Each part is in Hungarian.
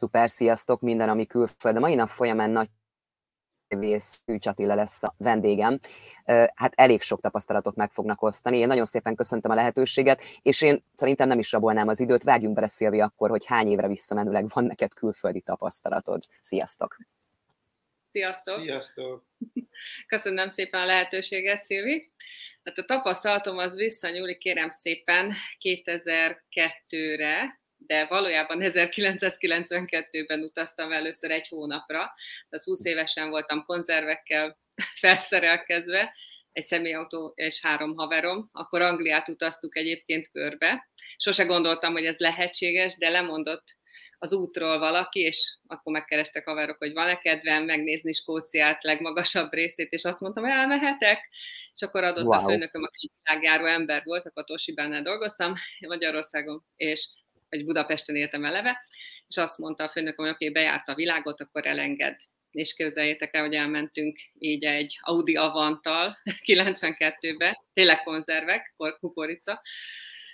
Szuper, sziasztok, minden, ami külföld. A mai nap folyamán nagy Szűcs Attila lesz a vendégem. Hát elég sok tapasztalatot meg fognak osztani. Én nagyon szépen köszöntöm a lehetőséget, és én szerintem nem is rabolnám az időt. Vágjunk bele, Szilvi, akkor, hogy hány évre visszamenőleg van neked külföldi tapasztalatod. Sziasztok! Sziasztok! Sziasztok! Köszönöm szépen a lehetőséget, Szilvi. Hát a tapasztalatom az visszanyúlik, kérem szépen, 2002-re, de valójában 1992-ben utaztam először egy hónapra, tehát 20 évesen voltam konzervekkel felszerelkezve, egy személyautó és három haverom, akkor Angliát utaztuk egyébként körbe. Sose gondoltam, hogy ez lehetséges, de lemondott az útról valaki, és akkor megkerestek haverok, hogy van-e kedvem megnézni Skóciát legmagasabb részét, és azt mondtam, hogy elmehetek, és akkor adott wow. a főnököm, aki világjáró ember volt, akkor Tosibánál dolgoztam Magyarországon, és vagy Budapesten éltem eleve, és azt mondta a főnököm, hogy oké, okay, bejárt a világot, akkor elenged. És képzeljétek el, hogy elmentünk így egy Audi Avantal 92-be, tényleg konzervek, kukorica,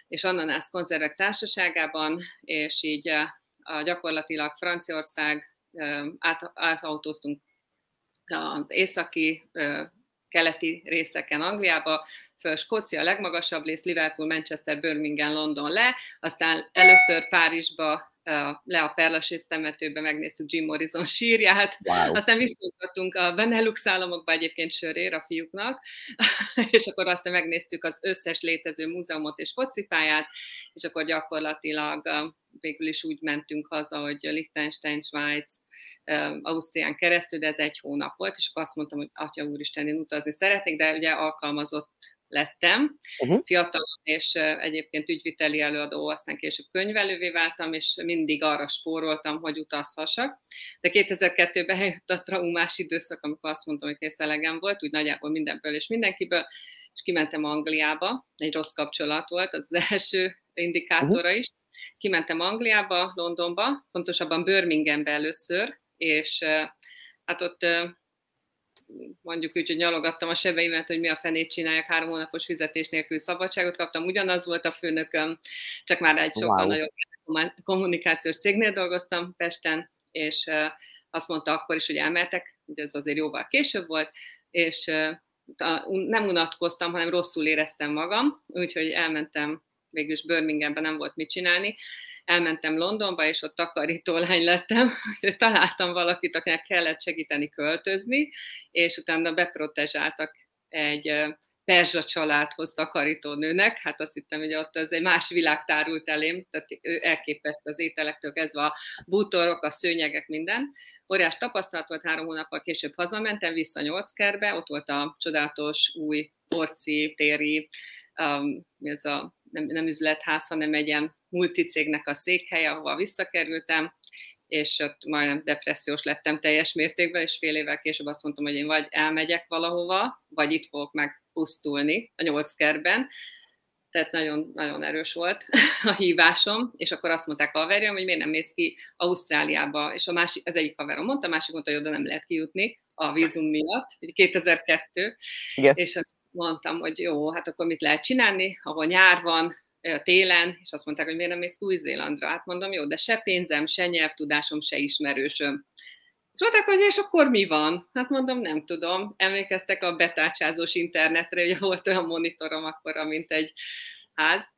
és ananász konzervek társaságában, és így a, gyakorlatilag Franciaország át, átautóztunk az északi keleti részeken Angliába, föl Skócia a legmagasabb rész, Liverpool, Manchester, Birmingham, London le, aztán először Párizsba le a Perlasész temetőbe, megnéztük Jim Morrison sírját, wow. aztán visszatottunk a Benelux államokba egyébként sörér a fiúknak, és akkor aztán megnéztük az összes létező múzeumot és focipályát, és akkor gyakorlatilag végül is úgy mentünk haza, hogy Liechtenstein, Svájc, Ausztrián keresztül, de ez egy hónap volt, és akkor azt mondtam, hogy Atya Úristen, én utazni szeretnék, de ugye alkalmazott lettem, uh-huh. fiatalon, és egyébként ügyviteli előadó, aztán később könyvelővé váltam, és mindig arra spóroltam, hogy utazhassak. De 2002-ben eljött a traumás időszak, amikor azt mondtam, hogy kész elegem volt, úgy nagyjából mindenből és mindenkiből, és kimentem Angliába, egy rossz kapcsolat volt, az, az első indikátora uh-huh. is. Kimentem Angliába, Londonba, pontosabban Birminghambe először, és hát ott mondjuk úgy, hogy nyalogattam a sebeimet, hogy mi a fenét csinálják, három hónapos fizetés nélkül szabadságot kaptam, ugyanaz volt a főnököm, csak már egy sokkal wow. nagyobb kommunikációs cégnél dolgoztam Pesten, és azt mondta akkor is, hogy elmehetek, ugye ez azért jóval később volt, és nem unatkoztam, hanem rosszul éreztem magam, úgyhogy elmentem, végülis Birminghamben nem volt mit csinálni, elmentem Londonba, és ott takarítólány lettem, úgyhogy találtam valakit, akinek kellett segíteni költözni, és utána beprotezsáltak egy perzsa családhoz takarítónőnek, hát azt hittem, hogy ott az egy más világ tárult elém, tehát ő elképesztő az ételektől kezdve a bútorok, a szőnyegek, minden. Óriás tapasztalat volt, három hónappal később hazamentem vissza Nyolckerbe, ott volt a csodálatos új orci, téri, um, ez a nem, nem üzletház, hanem egy ilyen multicégnek a székhelye, ahova visszakerültem, és ott majdnem depressziós lettem teljes mértékben, és fél évvel később azt mondtam, hogy én vagy elmegyek valahova, vagy itt fogok megpusztulni a nyolc kerben, tehát nagyon, nagyon erős volt a hívásom, és akkor azt mondták a haverjam, hogy miért nem mész ki Ausztráliába, és a másik, az egyik haverom mondta, a másik mondta, hogy oda nem lehet kijutni a vízum miatt, 2002, Igen. és mondtam, hogy jó, hát akkor mit lehet csinálni, ahol nyár van, télen, és azt mondták, hogy miért nem mész Új-Zélandra. Hát mondom, jó, de se pénzem, se nyelvtudásom, se ismerősöm. És mondták, hogy és akkor mi van? Hát mondom, nem tudom. Emlékeztek a betácsázós internetre, ugye volt olyan monitorom akkor, mint egy ház.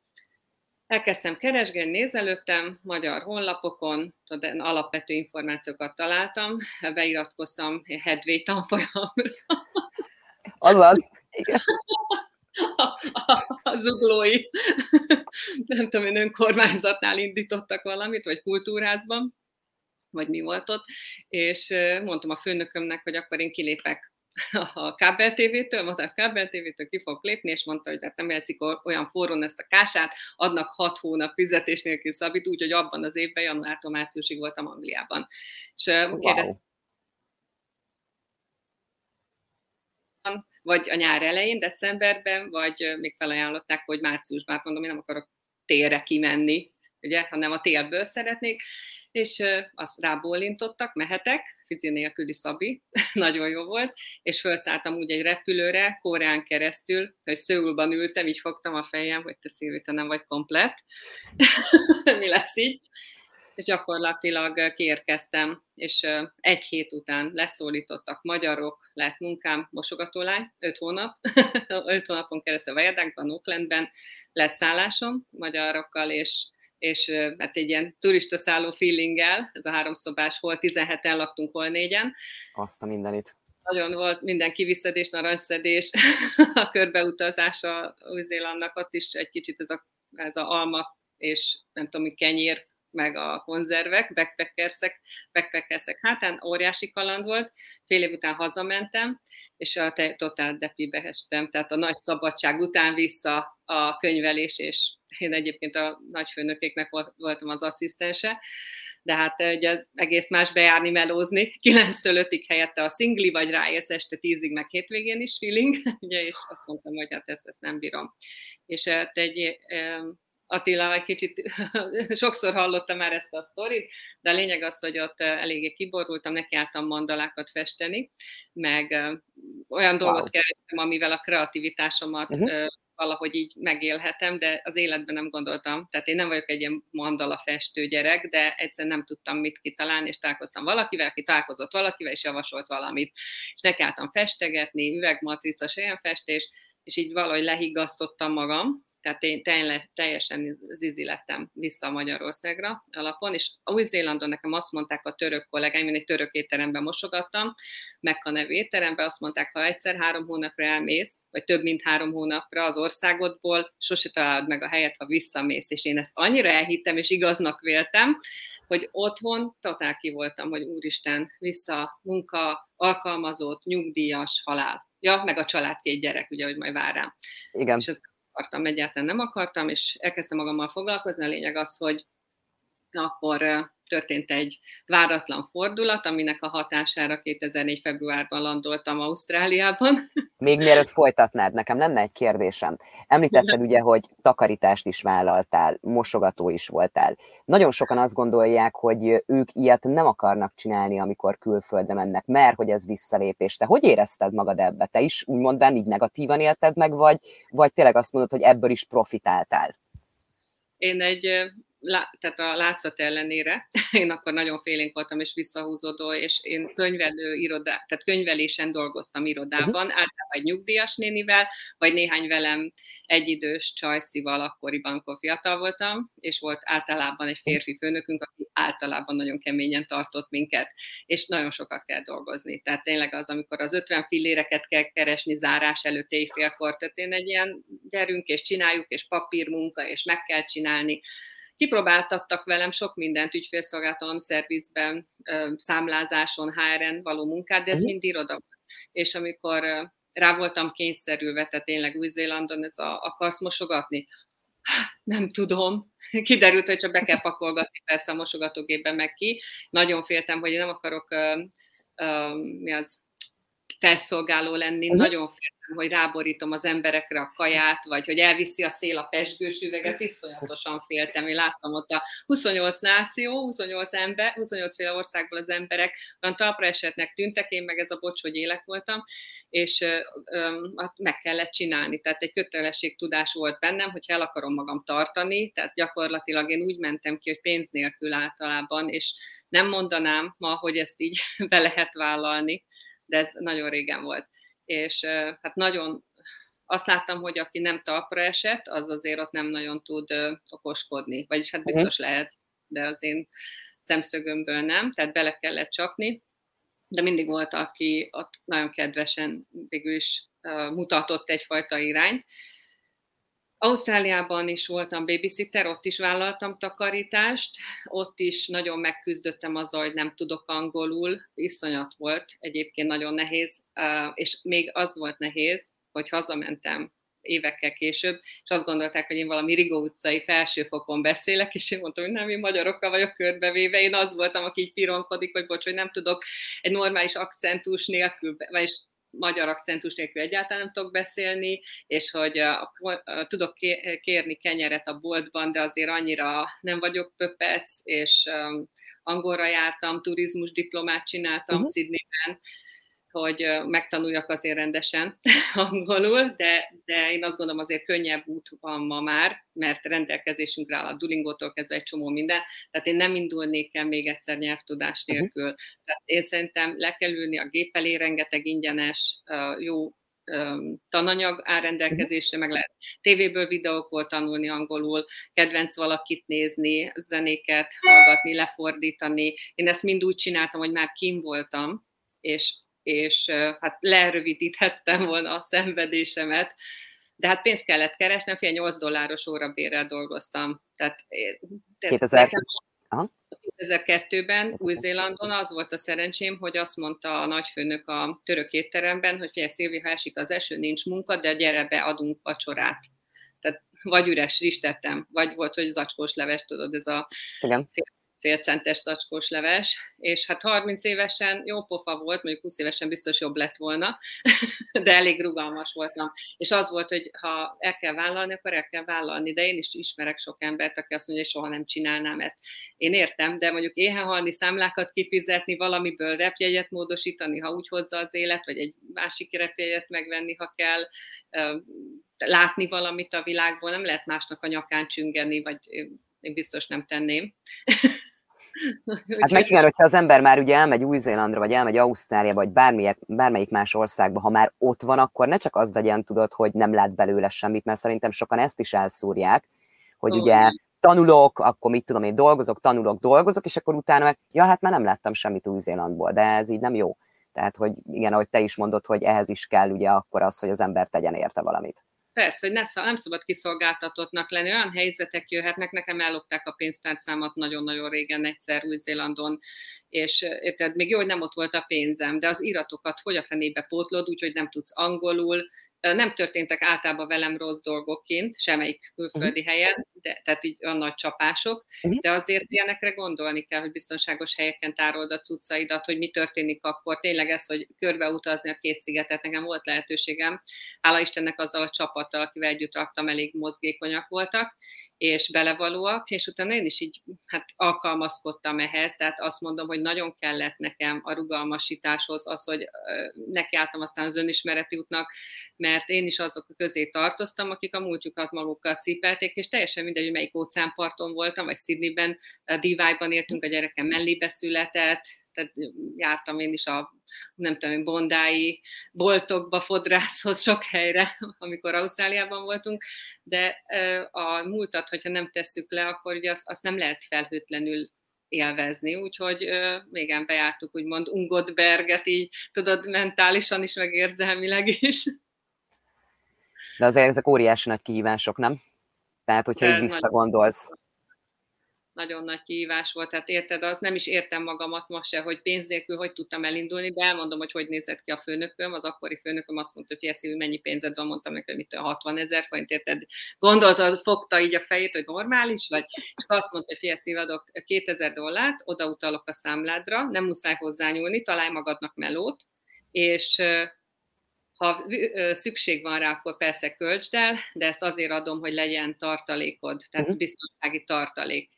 Elkezdtem keresgélni, nézelődtem magyar honlapokon, tudod, alapvető információkat találtam, beiratkoztam Hedvé tanfolyamra. Azaz, igen. A, a, a zuglói, nem tudom, én önkormányzatnál indítottak valamit, vagy kultúrázban, vagy mi volt ott, és mondtam a főnökömnek, hogy akkor én kilépek a kábel mondta a kábel TV-től ki fog lépni, és mondta, hogy hát nem játszik olyan forrón ezt a kását, adnak hat hónap fizetés nélkül szabít, úgyhogy abban az évben, januártól márciusig voltam Angliában. És wow. kérdeztem, vagy a nyár elején, decemberben, vagy még felajánlották, hogy márciusban, hát mondom, én nem akarok télre kimenni, ugye, hanem a télből szeretnék, és azt rábólintottak, mehetek, fizi nélküli Szabi, nagyon jó volt, és felszálltam úgy egy repülőre, Koreán keresztül, hogy Szőulban ültem, így fogtam a fejem, hogy te Szilvi, te nem vagy komplet, mi lesz így, és gyakorlatilag kiérkeztem, és egy hét után leszólítottak magyarok, lett munkám, mosogatólány, öt hónap, öt hónapon keresztül Vajadákban, Oaklandben lett szállásom magyarokkal, és és hát egy ilyen turista szálló feelinggel, ez a háromszobás, hol 17-en laktunk, hol négyen. Azt a mindenit. Nagyon volt minden kiviszedés, narancsszedés, a körbeutázása Új-Zélandnak, ott is egy kicsit ez a, ez a alma és nem tudom, mi kenyér, meg a konzervek, backpackersek, backpackersek hátán, óriási kaland volt, fél év után hazamentem, és a te, totál depibe estem, tehát a nagy szabadság után vissza a könyvelés, és én egyébként a nagyfőnökéknek voltam az asszisztense, de hát ugye az egész más bejárni, melózni, 9-től 5-ig helyette a szingli, vagy ráérsz este 10-ig, meg hétvégén is feeling, ugye, és azt mondtam, hogy hát ezt, ezt nem bírom. És hát egy Attila, egy kicsit sokszor hallottam már ezt a sztorit, de a lényeg az, hogy ott eléggé kiborultam, nekiálltam mandalákat festeni, meg olyan wow. dolgot kerestem, amivel a kreativitásomat uh-huh. valahogy így megélhetem, de az életben nem gondoltam. Tehát én nem vagyok egy ilyen mandala festő gyerek, de egyszerűen nem tudtam mit kitalálni, és találkoztam valakivel, aki találkozott valakivel, és javasolt valamit. És nekiálltam festegetni, üvegmatrica, festés, és így valahogy lehiggasztottam magam, tehát én tényleg, teljesen zizi lettem vissza Magyarországra alapon, és Új-Zélandon nekem azt mondták a török kollégáim, én egy török étteremben mosogattam, Mekka nevű étteremben, azt mondták, ha egyszer három hónapra elmész, vagy több mint három hónapra az országodból, sose találod meg a helyet, ha visszamész, és én ezt annyira elhittem, és igaznak véltem, hogy otthon totál ki voltam, hogy úristen, vissza, munka, alkalmazott, nyugdíjas, halál. Ja, meg a család két gyerek, ugye, hogy majd vár rám. Igen. És ezt akartam, egyáltalán nem akartam, és elkezdtem magammal foglalkozni. A lényeg az, hogy akkor történt egy váratlan fordulat, aminek a hatására 2004. februárban landoltam Ausztráliában. Még mielőtt folytatnád, nekem lenne egy kérdésem. Említetted ugye, hogy takarítást is vállaltál, mosogató is voltál. Nagyon sokan azt gondolják, hogy ők ilyet nem akarnak csinálni, amikor külföldre mennek, mert hogy ez visszalépés. Te hogy érezted magad ebbe? Te is úgymond így negatívan élted meg, vagy, vagy tényleg azt mondod, hogy ebből is profitáltál? Én egy tehát a látszat ellenére, én akkor nagyon félénk voltam és visszahúzódó, és én könyvelő irodá, tehát könyvelésen dolgoztam irodában, uh-huh. általában egy nyugdíjas nénivel, vagy néhány velem egyidős csajszival, akkoriban, fiatal voltam, és volt általában egy férfi főnökünk, aki általában nagyon keményen tartott minket, és nagyon sokat kell dolgozni. Tehát tényleg az, amikor az 50 filléreket kell keresni zárás előtt éjfélkor, tehát én egy ilyen gyerünk és csináljuk, és papírmunka, és meg kell csinálni, Kipróbáltattak velem sok mindent ügyfélszolgálaton, szervizben, számlázáson, HR-en való munkát, de ez mind iroda. És amikor rá voltam kényszerülve, tehát tényleg Új-Zélandon ez a, akarsz mosogatni? Nem tudom. Kiderült, hogy csak be kell pakolgatni persze a mosogatógépben meg ki. Nagyon féltem, hogy nem akarok uh, uh, mi az, felszolgáló lenni, uh-huh. nagyon féltem hogy ráborítom az emberekre a kaját, vagy hogy elviszi a szél a pesgős üveget, iszonyatosan féltem. Én láttam ott a 28 náció, 28 ember, 28 féle országból az emberek olyan talpra esetnek tűntek, én meg ez a bocs, hogy élek voltam, és hát meg kellett csinálni. Tehát egy kötelességtudás volt bennem, hogy el akarom magam tartani, tehát gyakorlatilag én úgy mentem ki, hogy pénz nélkül általában, és nem mondanám ma, hogy ezt így be lehet vállalni, de ez nagyon régen volt. És hát nagyon azt láttam, hogy aki nem talpra esett, az azért ott nem nagyon tud okoskodni. Vagyis hát biztos lehet, de az én szemszögömből nem, tehát bele kellett csapni, de mindig volt, aki ott nagyon kedvesen végül is mutatott egyfajta irányt, Ausztráliában is voltam babysitter, ott is vállaltam takarítást, ott is nagyon megküzdöttem azzal, hogy nem tudok angolul, iszonyat volt, egyébként nagyon nehéz, és még az volt nehéz, hogy hazamentem évekkel később, és azt gondolták, hogy én valami Rigó utcai felsőfokon beszélek, és én mondtam, hogy nem, én magyarokkal vagyok körbevéve, én az voltam, aki így pironkodik, hogy bocs, hogy nem tudok egy normális akcentus nélkül, vagyis magyar akcentus nélkül egyáltalán nem tudok beszélni, és hogy tudok kérni kenyeret a boltban, de azért annyira nem vagyok pöpec, és angolra jártam, turizmus diplomát csináltam uh-huh. Sydneyben, hogy megtanuljak azért rendesen angolul, de, de én azt gondolom azért könnyebb út van ma már, mert rendelkezésünkre áll a Dulingótól kezdve egy csomó minden, tehát én nem indulnék el még egyszer nyelvtudás mhm. nélkül. Uh-huh. Tehát én szerintem le kell ülni a gép elé, rengeteg ingyenes, jó tananyag áll rendelkezésre, meg lehet tévéből, videókból tanulni angolul, kedvenc valakit nézni, zenéket hallgatni, lefordítani. Én ezt mind úgy csináltam, hogy már kim voltam, és, és hát lerövidíthettem volna a szenvedésemet, de hát pénzt kellett keresnem, fél 8 dolláros órabérrel dolgoztam. Tehát, 2000... 2002-ben Új-Zélandon az volt a szerencsém, hogy azt mondta a nagyfőnök a török étteremben, hogy figyelj Szilvi, ha esik az eső, nincs munka, de gyere be, adunk vacsorát. Tehát vagy üres ristettem, vagy volt, hogy zacskós leves, tudod, ez a Igen félcentes zacskós leves, és hát 30 évesen jó pofa volt, mondjuk 20 évesen biztos jobb lett volna, de elég rugalmas voltam. És az volt, hogy ha el kell vállalni, akkor el kell vállalni, de én is ismerek sok embert, aki azt mondja, hogy soha nem csinálnám ezt. Én értem, de mondjuk éhen halni, számlákat kifizetni, valamiből repjegyet módosítani, ha úgy hozza az élet, vagy egy másik repjegyet megvenni, ha kell, látni valamit a világból, nem lehet másnak a nyakán csüngeni, vagy én biztos nem tenném. Hát meg igen, hogyha az ember már ugye elmegy Új-Zélandra, vagy elmegy Ausztráliába, vagy bármilyen, bármelyik más országba, ha már ott van, akkor ne csak az legyen, tudod, hogy nem lát belőle semmit, mert szerintem sokan ezt is elszúrják, hogy oh, ugye tanulok, akkor mit tudom én, dolgozok, tanulok, dolgozok, és akkor utána meg, ja, hát már nem láttam semmit Új-Zélandból, de ez így nem jó. Tehát, hogy igen, ahogy te is mondod, hogy ehhez is kell ugye akkor az, hogy az ember tegyen érte valamit. Persze, hogy ne, nem szabad kiszolgáltatottnak lenni. Olyan helyzetek jöhetnek, nekem ellopták a pénztárcámat nagyon-nagyon régen egyszer Új-Zélandon, és érted, még jó, hogy nem ott volt a pénzem, de az iratokat hogy a fenébe pótlod, úgyhogy nem tudsz angolul, nem történtek általában velem rossz dolgok kint, semmelyik külföldi uh-huh. helyen, de, tehát így olyan nagy csapások, uh-huh. de azért ilyenekre gondolni kell, hogy biztonságos helyeken tárold a cuccaidat, hogy mi történik akkor. Tényleg ez, hogy körbeutazni a két szigetet, nekem volt lehetőségem, hála Istennek azzal a csapattal, akivel együtt raktam, elég mozgékonyak voltak, és belevalóak, és utána én is így hát alkalmazkodtam ehhez, tehát azt mondom, hogy nagyon kellett nekem a rugalmasításhoz az, hogy nekiálltam aztán az önismereti útnak, mert én is azok közé tartoztam, akik a múltjukat magukkal cipelték, és teljesen mindegy, hogy melyik óceánparton voltam, vagy Sydneyben, Divájban értünk, a gyerekem mellébe született, tehát jártam én is a nem tudom, bondái boltokba, fodrászhoz, sok helyre, amikor Ausztráliában voltunk, de a múltat, hogyha nem tesszük le, akkor ugye azt, azt nem lehet felhőtlenül élvezni, úgyhogy még bejártuk úgymond Ungodberget, így tudod, mentálisan is, meg érzelmileg is. De azért ezek óriási nagy kihívások, nem? Tehát, hogyha így visszagondolsz. Nagyon nagy kihívás volt, tehát érted, az nem is értem magamat ma se, hogy pénz nélkül hogy tudtam elindulni, de elmondom, hogy hogy nézett ki a főnököm, az akkori főnököm azt mondta, hogy figyelj, mennyi pénzed van, mondtam neki, hogy mit 60 ezer forint, érted? Gondolta, fogta így a fejét, hogy normális vagy, és azt mondta, hogy figyelj, adok 2000 dollárt, odautalok a számládra, nem muszáj hozzányúlni, találj magadnak melót, és ha szükség van rá, akkor persze költsd el, de ezt azért adom, hogy legyen tartalékod, tehát uh-huh. biztonsági tartalék.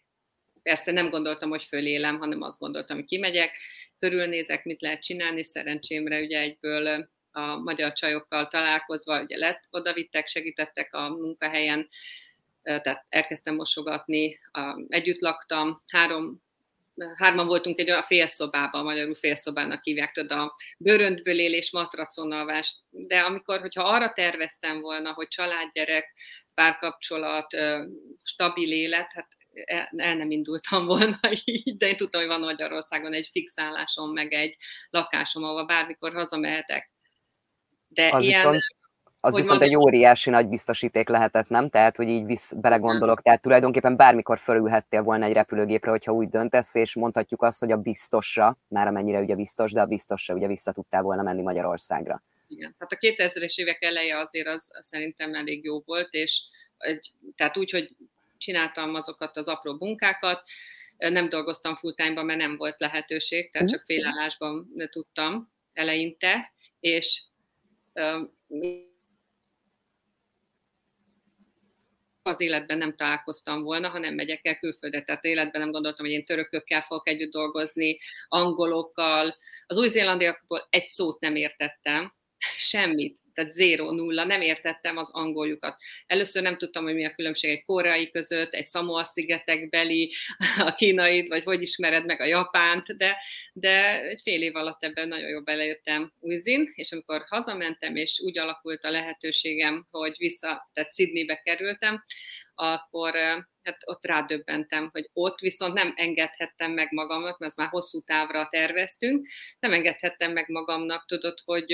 Persze nem gondoltam, hogy fölélem, hanem azt gondoltam, hogy kimegyek, körülnézek, mit lehet csinálni, szerencsémre ugye egyből a magyar csajokkal találkozva, ugye lett, odavittek, segítettek a munkahelyen, tehát elkezdtem mosogatni, együtt laktam, három hárman voltunk egy olyan félszobában, magyarul félszobának hívják, tudod, a bőröntből élés, matraconalvás, de amikor, hogyha arra terveztem volna, hogy családgyerek, párkapcsolat, stabil élet, hát el nem indultam volna így, de én tudtam, hogy van Magyarországon egy fixálásom, meg egy lakásom, ahol bármikor hazamehetek. De az ilyen... Viszont az viszont egy óriási nagy biztosíték lehetett, nem? Tehát, hogy így visz, belegondolok. Tehát tulajdonképpen bármikor fölülhettél volna egy repülőgépre, hogyha úgy döntesz, és mondhatjuk azt, hogy a biztosra, már amennyire ugye biztos, de a biztosra ugye vissza tudtál volna menni Magyarországra. Igen, tehát a 2000-es évek eleje azért az, az szerintem elég jó volt, és egy, tehát úgy, hogy csináltam azokat az apró munkákat, nem dolgoztam full time mert nem volt lehetőség, tehát mhm. csak félállásban tudtam eleinte, és az életben nem találkoztam volna, ha nem megyek el külföldre. Tehát életben nem gondoltam, hogy én törökökkel fogok együtt dolgozni, angolokkal. Az új-zélandiakból egy szót nem értettem, semmit tehát zéro, nulla, nem értettem az angoljukat. Először nem tudtam, hogy mi a különbség egy koreai között, egy Samoa szigetekbeli, a kínait, vagy hogy ismered meg a japánt, de, de egy fél év alatt ebben nagyon jól belejöttem újzin, és amikor hazamentem, és úgy alakult a lehetőségem, hogy vissza, tehát Sydneybe kerültem, akkor hát ott rádöbbentem, hogy ott viszont nem engedhettem meg magamnak, mert már hosszú távra terveztünk, nem engedhettem meg magamnak, tudod, hogy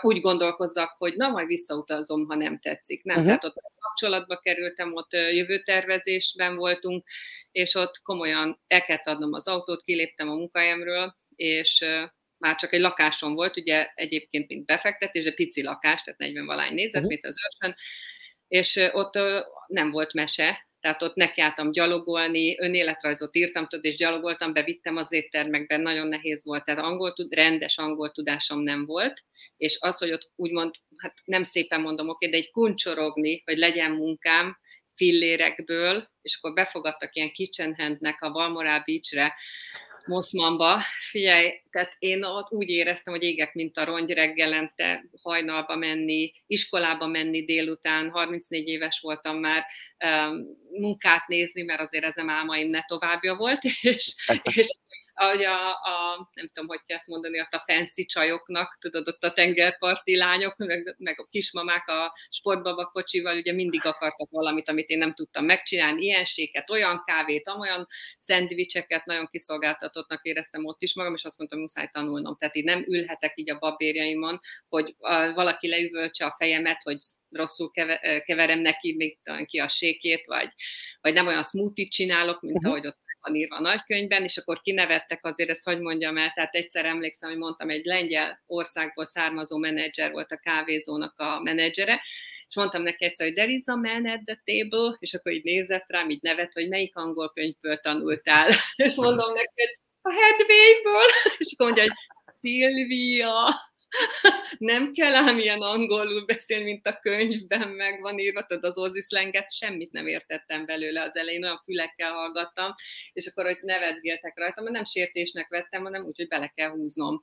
úgy gondolkozzak, hogy na, majd visszautazom, ha nem tetszik. Nem, uh-huh. tehát ott kapcsolatba kerültem, ott jövőtervezésben voltunk, és ott komolyan el kellett adnom az autót, kiléptem a munkahelyemről, és már csak egy lakásom volt, ugye egyébként mint befektetés, de pici lakás, tehát 40 valány négyzetméter az őrsön, és ott nem volt mese, tehát ott nekiálltam gyalogolni, önéletrajzot írtam, tudod, és gyalogoltam, bevittem az éttermekben, nagyon nehéz volt, tehát angol, rendes angol tudásom nem volt, és az, hogy ott úgymond, hát nem szépen mondom, oké, de egy kuncsorogni, hogy legyen munkám, fillérekből, és akkor befogadtak ilyen kitchen handnek a Balmoral Beachre, Moszmanba. Figyelj, tehát én ott úgy éreztem, hogy égek, mint a rongy reggelente hajnalba menni, iskolába menni délután, 34 éves voltam már, munkát nézni, mert azért ez nem álmaim ne továbbja volt, és, és ahogy a, a, nem tudom, hogy kell ezt mondani, ott a fancy csajoknak, tudod, ott a tengerparti lányok, meg, meg a kismamák a sportbaba kocsival, ugye mindig akartak valamit, amit én nem tudtam megcsinálni, ilyen séket, olyan kávét, amolyan szendvicseket, nagyon kiszolgáltatottnak éreztem ott is magam, és azt mondtam, muszáj tanulnom. Tehát így nem ülhetek így a babérjaimon, hogy valaki leüvöltse a fejemet, hogy rosszul keverem neki még ki a sékét, vagy, vagy nem olyan smoothie csinálok, mint uh-huh. ahogy ott van írva a nagykönyvben, és akkor kinevettek azért, ezt hogy mondjam el, tehát egyszer emlékszem, hogy mondtam, egy lengyel országból származó menedzser volt a kávézónak a menedzsere, és mondtam neki egyszer, hogy there is a man at the table, és akkor így nézett rám, így nevet, hogy melyik angol könyvből tanultál, és mondom neki, hogy a Hedvégből, és akkor mondja, hogy Szilvia, nem kell ám ilyen angolul beszélni, mint a könyvben meg van írva, tudod, az oziszlenget, semmit nem értettem belőle az elején, olyan fülekkel hallgattam, és akkor, hogy nevetgéltek rajta, mert nem sértésnek vettem, hanem úgy, hogy bele kell húznom.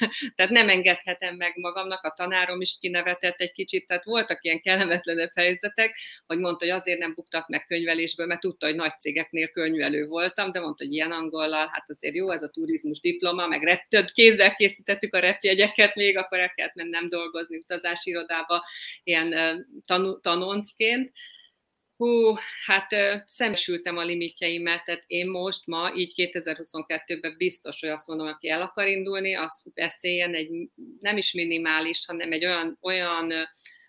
tehát nem engedhetem meg magamnak, a tanárom is kinevetett egy kicsit, tehát voltak ilyen kellemetlenebb helyzetek, hogy mondta, hogy azért nem buktak meg könyvelésből, mert tudta, hogy nagy cégeknél könyvelő voltam, de mondta, hogy ilyen angollal, hát azért jó, ez a turizmus diploma, meg rep, kézzel készítettük a repjegyeket, még akkor el kellett mennem dolgozni utazási irodába, ilyen tan- tanoncként, Hú, hát szembesültem a limitjeimet, tehát én most ma, így 2022-ben biztos, hogy azt mondom, aki el akar indulni, az beszéljen egy nem is minimális, hanem egy olyan, olyan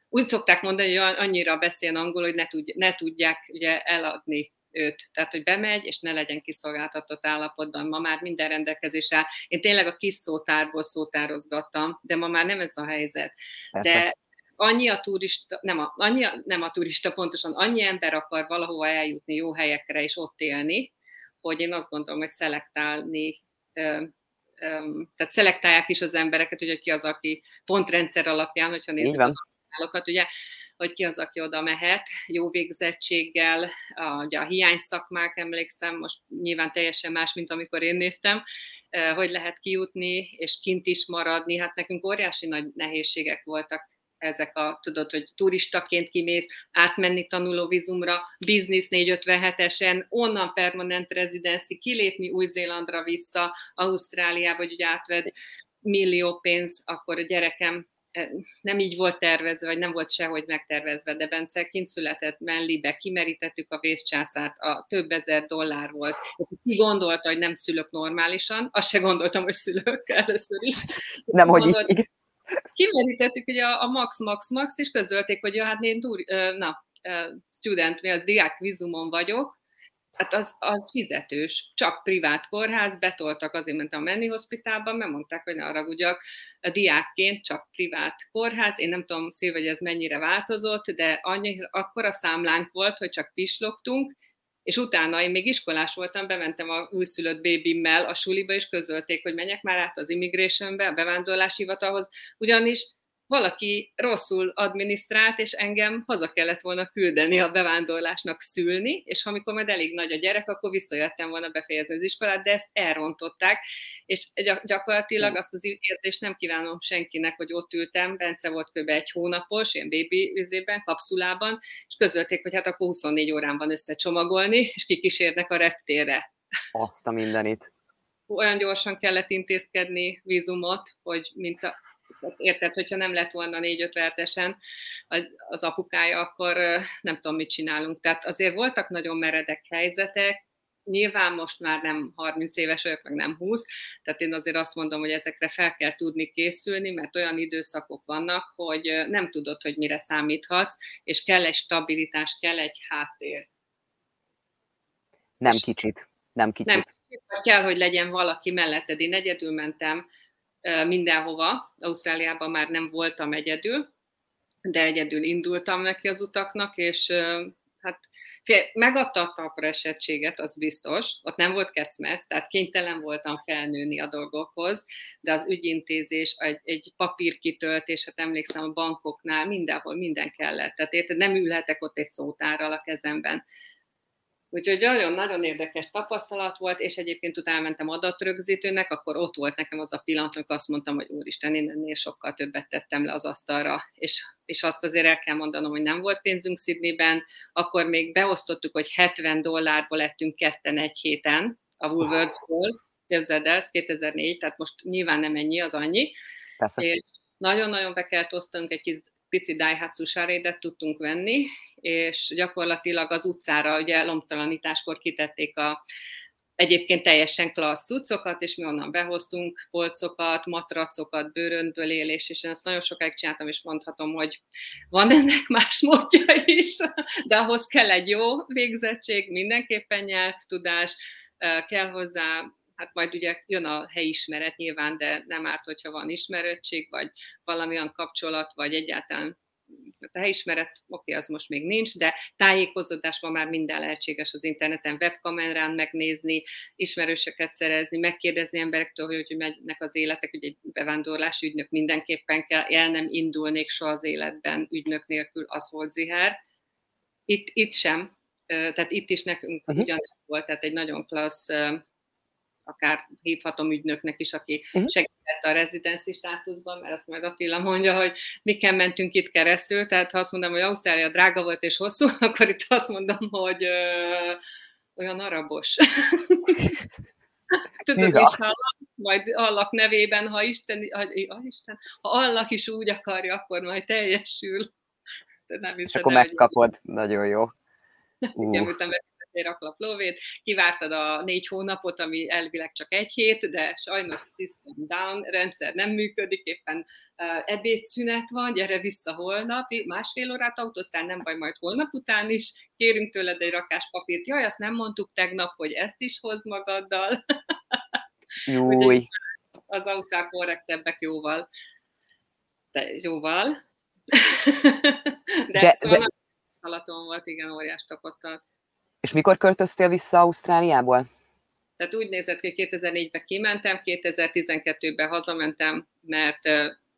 úgy szokták mondani, hogy annyira beszéljen angol, hogy ne, tudj, ne tudják ugye eladni őt. Tehát, hogy bemegy, és ne legyen kiszolgáltatott állapotban. Ma már minden rendelkezésre. Én tényleg a kis szótárból szótározgattam, de ma már nem ez a helyzet. Persze. De annyi a turista, nem a, annyi, nem a turista pontosan, annyi ember akar valahova eljutni jó helyekre és ott élni, hogy én azt gondolom, hogy szelektálni, tehát szelektálják is az embereket, hogy ki az, aki pontrendszer alapján, hogyha nézzük az országokat, ugye, hogy ki az, aki oda mehet, jó végzettséggel, a, ugye a hiány szakmák, emlékszem, most nyilván teljesen más, mint amikor én néztem, hogy lehet kijutni, és kint is maradni, hát nekünk óriási nagy nehézségek voltak ezek a, tudod, hogy turistaként kimész, átmenni tanulóvizumra, biznisz 457-esen, onnan permanent rezidenci, kilépni Új-Zélandra vissza, Ausztráliába, hogy ugye átved millió pénz, akkor a gyerekem eh, nem így volt tervezve, vagy nem volt sehogy megtervezve, de Bence kint született mellibe, kimerítettük a vészcsászát, a több ezer dollár volt. Ki gondolta, hogy nem szülök normálisan, azt se gondoltam, hogy szülök először is. Nem, hogy így kimerítettük ugye a, a Max, Max, Max, és közölték, hogy ja, hát én túr, na, student, mi az diák vizumon vagyok, hát az, az fizetős, csak privát kórház, betoltak, azért mentem a Menni Hospitálban, mert mondták, hogy ne haragudjak, a diákként csak privát kórház, én nem tudom, szív, hogy ez mennyire változott, de annyi, akkor a számlánk volt, hogy csak pislogtunk, és utána én még iskolás voltam, bementem a újszülött bébimmel a suliba, és közölték, hogy menjek már át az immigrationbe, a bevándorlási hivatalhoz, ugyanis valaki rosszul adminisztrált, és engem haza kellett volna küldeni a bevándorlásnak szülni, és amikor majd elég nagy a gyerek, akkor visszajöttem volna befejezni az iskolát, de ezt elrontották, és gyakorlatilag azt az érzést nem kívánom senkinek, hogy ott ültem, Bence volt kb. egy hónapos, ilyen bébi üzében, kapszulában, és közölték, hogy hát akkor 24 órán van összecsomagolni, és kikísérnek a reptérre. Azt a mindenit. Olyan gyorsan kellett intézkedni vízumot, hogy mint a, érted, hogyha nem lett volna négy-öt vertesen az apukája, akkor nem tudom, mit csinálunk. Tehát azért voltak nagyon meredek helyzetek, nyilván most már nem 30 éves vagyok, meg nem 20, tehát én azért azt mondom, hogy ezekre fel kell tudni készülni, mert olyan időszakok vannak, hogy nem tudod, hogy mire számíthatsz, és kell egy stabilitás, kell egy háttér. Nem kicsit. Nem kicsit. Nem kicsit, kell, hogy legyen valaki melletted. Én egyedül mentem mindenhova. Ausztráliában már nem voltam egyedül, de egyedül indultam neki az utaknak, és hát megadta a talpra esettséget, az biztos, ott nem volt kecmec, tehát kénytelen voltam felnőni a dolgokhoz, de az ügyintézés, egy, egy papírkitöltés, hát emlékszem a bankoknál, mindenhol minden kellett. Tehát érted, nem ülhetek ott egy szótárral a kezemben. Úgyhogy nagyon-nagyon érdekes tapasztalat volt, és egyébként utána mentem adatrögzítőnek, akkor ott volt nekem az a pillanat, amikor azt mondtam, hogy úristen, én ennél sokkal többet tettem le az asztalra, és, és azt azért el kell mondanom, hogy nem volt pénzünk Sydneyben, akkor még beosztottuk, hogy 70 dollárból lettünk ketten egy héten a Woolworthsból, képzeld el, ez 2004, tehát most nyilván nem ennyi, az annyi. Persze. És nagyon-nagyon be kellett osztanunk egy kis pici Daihatsu sarédet tudtunk venni, és gyakorlatilag az utcára, ugye lomtalanításkor kitették a egyébként teljesen klassz cuccokat, és mi onnan behoztunk polcokat, matracokat, bőröntből élés, és én ezt nagyon sokáig csináltam, és mondhatom, hogy van ennek más módja is, de ahhoz kell egy jó végzettség, mindenképpen nyelvtudás, kell hozzá hát majd ugye jön a helyismeret nyilván, de nem árt, hogyha van ismerettség, vagy valamilyen kapcsolat, vagy egyáltalán a helyismeret, oké, az most még nincs, de tájékozódás ma már minden lehetséges az interneten, webkamerán megnézni, ismerőseket szerezni, megkérdezni emberektől, hogy, hogy megynek az életek, hogy egy bevándorlási ügynök mindenképpen kell, el nem indulnék soha az életben ügynök nélkül, az volt ziher. Itt, itt sem, tehát itt is nekünk uh-huh. ugyanez volt, tehát egy nagyon klassz akár hívhatom ügynöknek is, aki uh-huh. segített a rezidenci státuszban, mert azt meg Attila mondja, hogy miken mentünk itt keresztül, tehát ha azt mondom, hogy Ausztrália drága volt és hosszú, akkor itt azt mondom, hogy ö, olyan arabos. Tudod, ja. és hallak, majd Allak nevében, ha Isten, ha, ha Isten, ha Allah is úgy akarja, akkor majd teljesül. De nem és akkor megkapod, hogy... nagyon jó. Igen, miután egy raklap lóvét, kivártad a négy hónapot, ami elvileg csak egy hét, de sajnos system down, rendszer nem működik, éppen ebédszünet van, gyere vissza holnap, másfél órát autóztál, nem baj, majd holnap után is, kérünk tőled egy rakás papírt, jaj, azt nem mondtuk tegnap, hogy ezt is hozd magaddal. Júj. az ausztrál korrektebbek jóval. De jóval. de, de, szóval de... Alaton volt, igen, óriás tapasztalat. És mikor költöztél vissza Ausztráliából? Tehát úgy nézett ki, 2004-ben kimentem, 2012-ben hazamentem, mert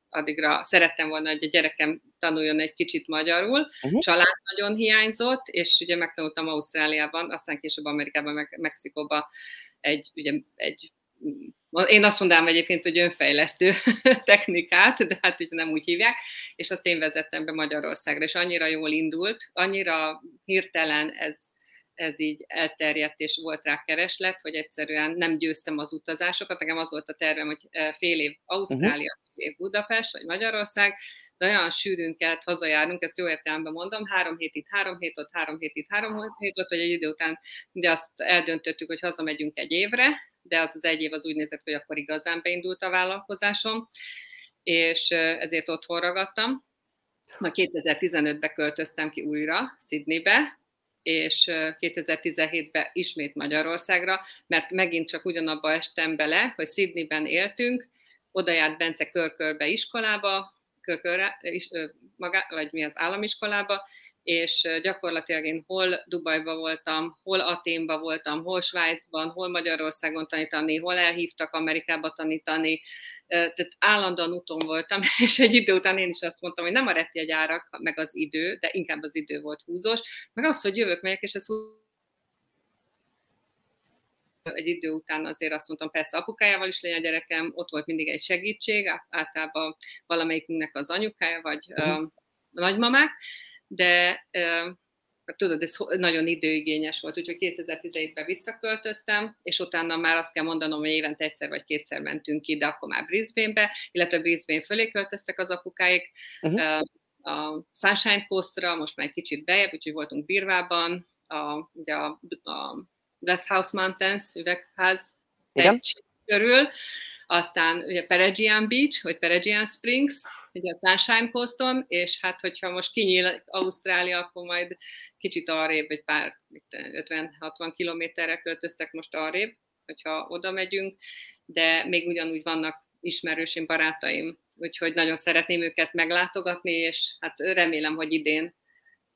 addigra szerettem volna, hogy a gyerekem tanuljon egy kicsit magyarul. Uh-huh. Család nagyon hiányzott, és ugye megtanultam Ausztráliában, aztán később Amerikában, meg Mexikóban egy, ugye, egy én azt mondanám egyébként, hogy önfejlesztő technikát, de hát így nem úgy hívják, és azt én vezettem be Magyarországra, és annyira jól indult, annyira hirtelen ez ez így elterjedt, és volt rá kereslet, hogy egyszerűen nem győztem az utazásokat. Nekem az volt a tervem, hogy eh, fél év Ausztrália, uh-huh. fél év Budapest, vagy Magyarország, de olyan sűrűn kellett hazajárnunk, ezt jó értelemben mondom, három hét itt, három hét ott, három hét itt, három hét ott, hogy egy idő után ugye azt eldöntöttük, hogy hazamegyünk egy évre, de az az egy év az úgy nézett, hogy akkor igazán beindult a vállalkozásom, és ezért otthon ragadtam. Majd 2015-ben költöztem ki újra Sydneybe, és 2017-ben ismét Magyarországra, mert megint csak ugyanabba estem bele, hogy Sydneyben éltünk, oda járt Bence körkörbe iskolába, körkörre, is, maga, vagy mi az államiskolába, és gyakorlatilag én hol Dubajba voltam, hol Aténba voltam, hol Svájcban, hol Magyarországon tanítani, hol elhívtak Amerikába tanítani, tehát állandóan úton voltam, és egy idő után én is azt mondtam, hogy nem a repjegyárak, meg az idő, de inkább az idő volt húzós, meg az, hogy jövök, megyek, és ez egy idő után azért azt mondtam, persze apukájával is legyen a gyerekem, ott volt mindig egy segítség, általában valamelyikünknek az anyukája, vagy a nagymamák, de uh, tudod, ez nagyon időigényes volt, úgyhogy 2017-ben visszaköltöztem, és utána már azt kell mondanom, hogy évente egyszer vagy kétszer mentünk ki, de akkor már Brisbane-be, illetve Brisbane fölé költöztek az apukáik, uh-huh. a Sunshine Coastra, most már egy kicsit bejebb, úgyhogy voltunk Birvában, a, ugye a, a Glass House Mountains üvegház Igen? körül, aztán ugye Peregian Beach, vagy Peregian Springs, ugye a Sunshine Coaston, és hát hogyha most kinyíl Ausztrália, akkor majd kicsit arrébb, egy pár 50-60 kilométerre költöztek most arrébb, hogyha oda megyünk, de még ugyanúgy vannak ismerősém, barátaim, úgyhogy nagyon szeretném őket meglátogatni, és hát remélem, hogy idén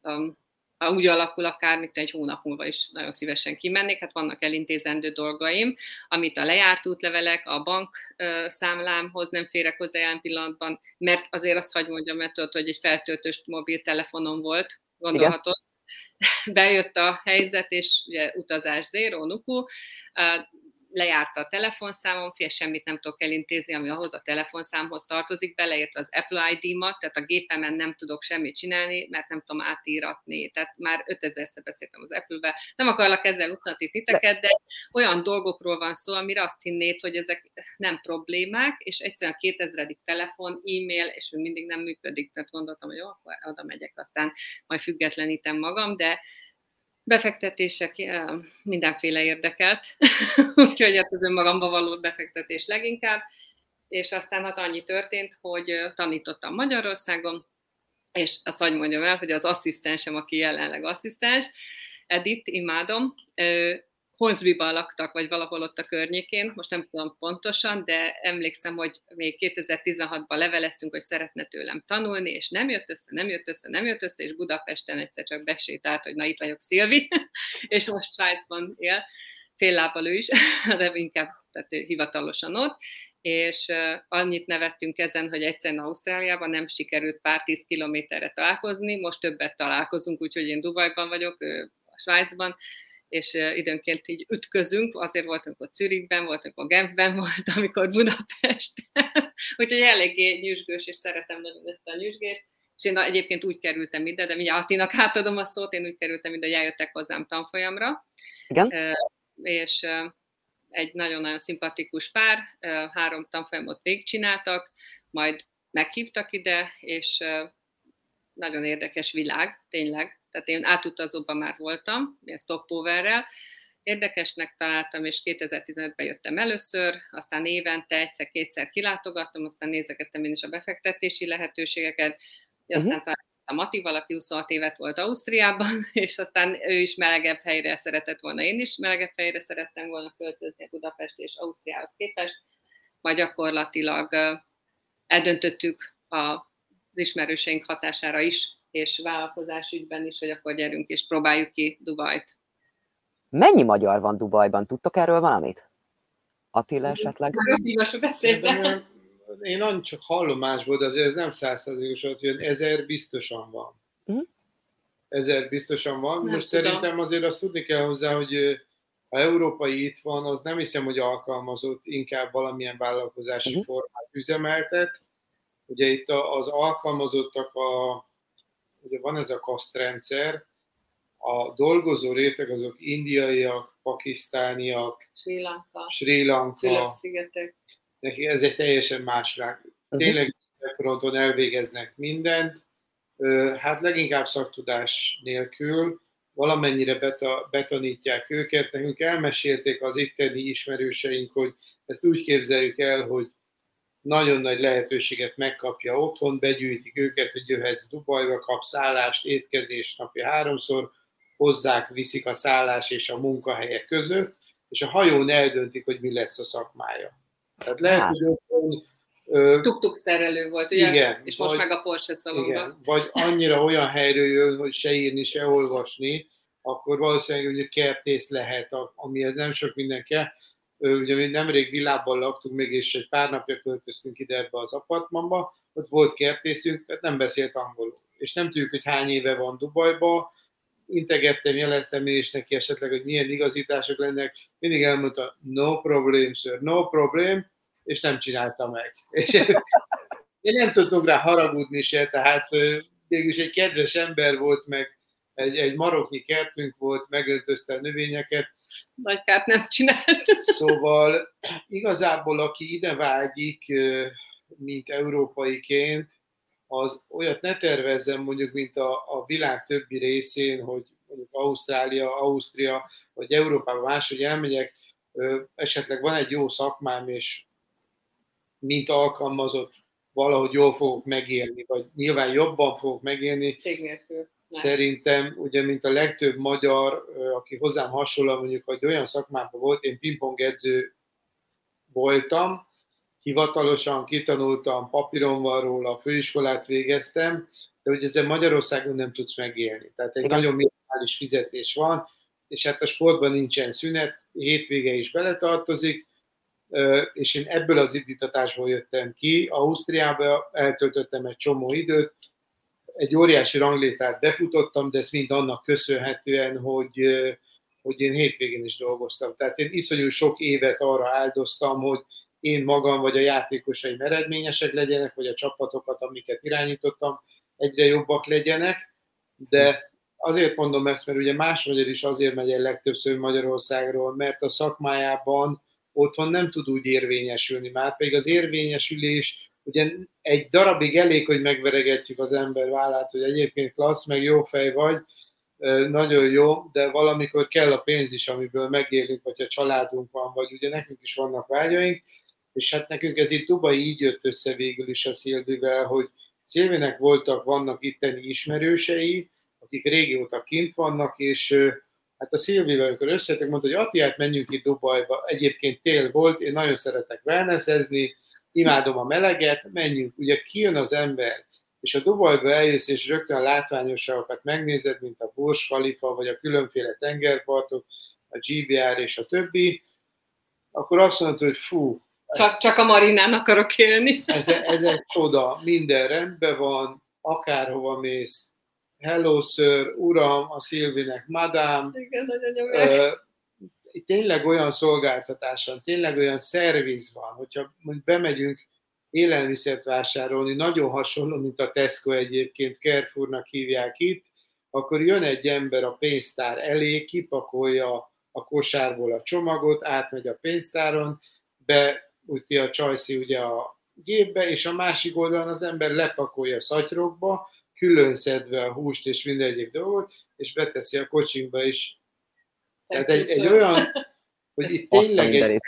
um, ha úgy alakul, akár mint egy hónap múlva is nagyon szívesen kimennék, hát vannak elintézendő dolgaim, amit a lejárt útlevelek, a bank számlámhoz nem férek hozzá jelen pillanatban, mert azért azt hagy mondjam, mert tudod, hogy egy feltöltős mobiltelefonom volt, gondolhatod. Igen. Bejött a helyzet, és ugye utazás zéro, nuku, lejárt a telefonszámom, fél semmit nem tudok elintézni, ami ahhoz a telefonszámhoz tartozik, beleért az Apple ID-mat, tehát a gépemen nem tudok semmit csinálni, mert nem tudom átíratni. Tehát már 5000-szer beszéltem az Apple-vel. Nem akarlak ezzel utatni titeket, de olyan dolgokról van szó, amire azt hinnéd, hogy ezek nem problémák, és egyszerűen a 2000. telefon, e-mail, és még mindig nem működik, tehát gondoltam, hogy jó, akkor oda megyek, aztán majd függetlenítem magam, de befektetések mindenféle érdekelt, úgyhogy hát az önmagamba való befektetés leginkább, és aztán hát annyi történt, hogy tanítottam Magyarországon, és azt hagy mondjam el, hogy az asszisztensem, aki jelenleg asszisztens, Edith, imádom, Hornsby-ban laktak, vagy valahol ott a környékén, most nem tudom pontosan, de emlékszem, hogy még 2016-ban leveleztünk, hogy szeretne tőlem tanulni, és nem jött össze, nem jött össze, nem jött össze, és Budapesten egyszer csak besétált, hogy na itt vagyok Szilvi, és most Svájcban él, fél lábbal ő is, de inkább tehát ő hivatalosan ott, és annyit nevettünk ezen, hogy egyszerűen Ausztráliában nem sikerült pár tíz kilométerre találkozni, most többet találkozunk, úgyhogy én Dubajban vagyok, a Svájcban, és időnként így ütközünk, azért voltunk ott Zürichben, voltunk a Genfben, volt, amikor Budapest, úgyhogy eléggé nyüzsgős, és szeretem nagyon ezt a nyüzsgést, és én egyébként úgy kerültem ide, de mindjárt Attinak átadom a szót, én úgy kerültem ide, hogy eljöttek hozzám tanfolyamra, Igen? és egy nagyon-nagyon szimpatikus pár, három tanfolyamot végigcsináltak, majd meghívtak ide, és nagyon érdekes világ, tényleg, tehát én átutazóban már voltam, ilyen stopoverrel, érdekesnek találtam, és 2015-ben jöttem először, aztán évente egyszer-kétszer kilátogattam, aztán nézegettem én is a befektetési lehetőségeket, aztán uh-huh. a Mati, valaki 26 évet volt Ausztriában, és aztán ő is melegebb helyre szeretett volna, én is melegebb helyre szerettem volna költözni a Budapest és Ausztriához képest, majd gyakorlatilag eldöntöttük az ismerőseink hatására is, és vállalkozás ügyben is, hogy akkor gyerünk és próbáljuk ki Dubajt. Mennyi magyar van Dubajban? Tudtok erről valamit? Attila esetleg? Most beszéltem. Én nem csak hallomásból, de azért ez nem százszerzékos, hogy ezer biztosan van. Uh-huh. Ezer biztosan van. Nem Most tudom. szerintem azért azt tudni kell hozzá, hogy ha európai itt van, az nem hiszem, hogy alkalmazott, inkább valamilyen vállalkozási uh-huh. formát üzemeltet. Ugye itt az alkalmazottak a ugye van ez a kasztrendszer, a dolgozó réteg azok indiaiak, pakisztániak, Sri Lanka, Sri Lanka szigetek Neki ez egy teljesen más rák. Tényleg fronton elvégeznek mindent, hát leginkább szaktudás nélkül, valamennyire beta, betanítják őket. Nekünk elmesélték az itteni ismerőseink, hogy ezt úgy képzeljük el, hogy nagyon nagy lehetőséget megkapja otthon, begyűjtik őket, hogy jöhetsz Dubajba, kap szállást, étkezést napi háromszor, hozzák, viszik a szállás és a munkahelyek között, és a hajón eldöntik, hogy mi lesz a szakmája. Tehát lehet, hát. hogy otthon Tuk-tuk szerelő volt, ugye? Igen. És most vagy, meg a Porsche szalonban. Igen. Vagy annyira olyan helyről jön, hogy se írni, se olvasni, akkor valószínűleg ugye kertész lehet, amihez nem sok minden kell. Ugye mi nemrég világban laktunk még, és egy pár napja költöztünk ide ebbe az apartmanba, ott volt kertészünk, tehát nem beszélt angolul. És nem tudjuk, hogy hány éve van Dubajba, integettem, jeleztem én is neki esetleg, hogy milyen igazítások lennek, mindig elmondta, no problem, sir, no problem, és nem csinálta meg. És én nem tudtunk rá haragudni se, tehát végülis egy kedves ember volt, meg egy, egy maroknyi kertünk volt, megöntözte a növényeket. Nagy kárt nem csinált. Szóval igazából, aki ide vágyik, mint európaiként, az olyat ne tervezzem mondjuk, mint a, a világ többi részén, hogy mondjuk Ausztrália, Ausztria, vagy Európában máshogy elmegyek, esetleg van egy jó szakmám, és mint alkalmazott valahogy jól fogok megélni, vagy nyilván jobban fogok megélni. Cég nélkül. Szerintem, ugye, mint a legtöbb magyar, aki hozzám hasonló, mondjuk, hogy olyan szakmában volt, én pingpong edző voltam, hivatalosan kitanultam, papíron van róla, főiskolát végeztem, de hogy ezzel Magyarországon nem tudsz megélni. Tehát egy Igen. nagyon minimális fizetés van, és hát a sportban nincsen szünet, hétvége is beletartozik, és én ebből az indítatásból jöttem ki. Ausztriába eltöltöttem egy csomó időt, egy óriási ranglétát befutottam, de ez mind annak köszönhetően, hogy, hogy én hétvégén is dolgoztam. Tehát én iszonyú sok évet arra áldoztam, hogy én magam vagy a játékosaim eredményesek legyenek, vagy a csapatokat, amiket irányítottam, egyre jobbak legyenek, de azért mondom ezt, mert ugye más magyar is azért megy el legtöbbször Magyarországról, mert a szakmájában otthon nem tud úgy érvényesülni, már pedig az érvényesülés, ugye egy darabig elég, hogy megveregetjük az ember vállát, hogy egyébként klassz, meg jó fej vagy, nagyon jó, de valamikor kell a pénz is, amiből megélünk, vagy a családunk van, vagy ugye nekünk is vannak vágyaink, és hát nekünk ez itt Dubai így jött össze végül is a Szilvivel, hogy Szilvinek voltak, vannak itteni ismerősei, akik régóta kint vannak, és hát a Szilvivel, amikor összetek, mondta, hogy Ati, hát menjünk itt Dubajba, egyébként tél volt, én nagyon szeretek wellnessezni, imádom a meleget, menjünk. Ugye kijön az ember, és a Dubajba eljössz, és rögtön a látványosságokat megnézed, mint a Burj Khalifa, vagy a különféle tengerpartok, a GBR és a többi, akkor azt mondod, hogy fú, csak, csak a marinán akarok élni. Ez, ez egy csoda, minden rendben van, akárhova mész. Hello, sir, uram, a Szilvinek, madám. Igen, nagyon tényleg olyan szolgáltatás van, tényleg olyan szerviz van, hogyha mondjuk bemegyünk élelmiszert vásárolni, nagyon hasonló, mint a Tesco egyébként, Carrefournak hívják itt, akkor jön egy ember a pénztár elé, kipakolja a kosárból a csomagot, átmegy a pénztáron, be úti a csajszi ugye a gépbe, és a másik oldalon az ember lepakolja szatyrokba, külön szedve a húst és minden egyéb dolgot, és beteszi a kocsinkba is. Tehát egy, egy olyan, hogy itt tényleg egy,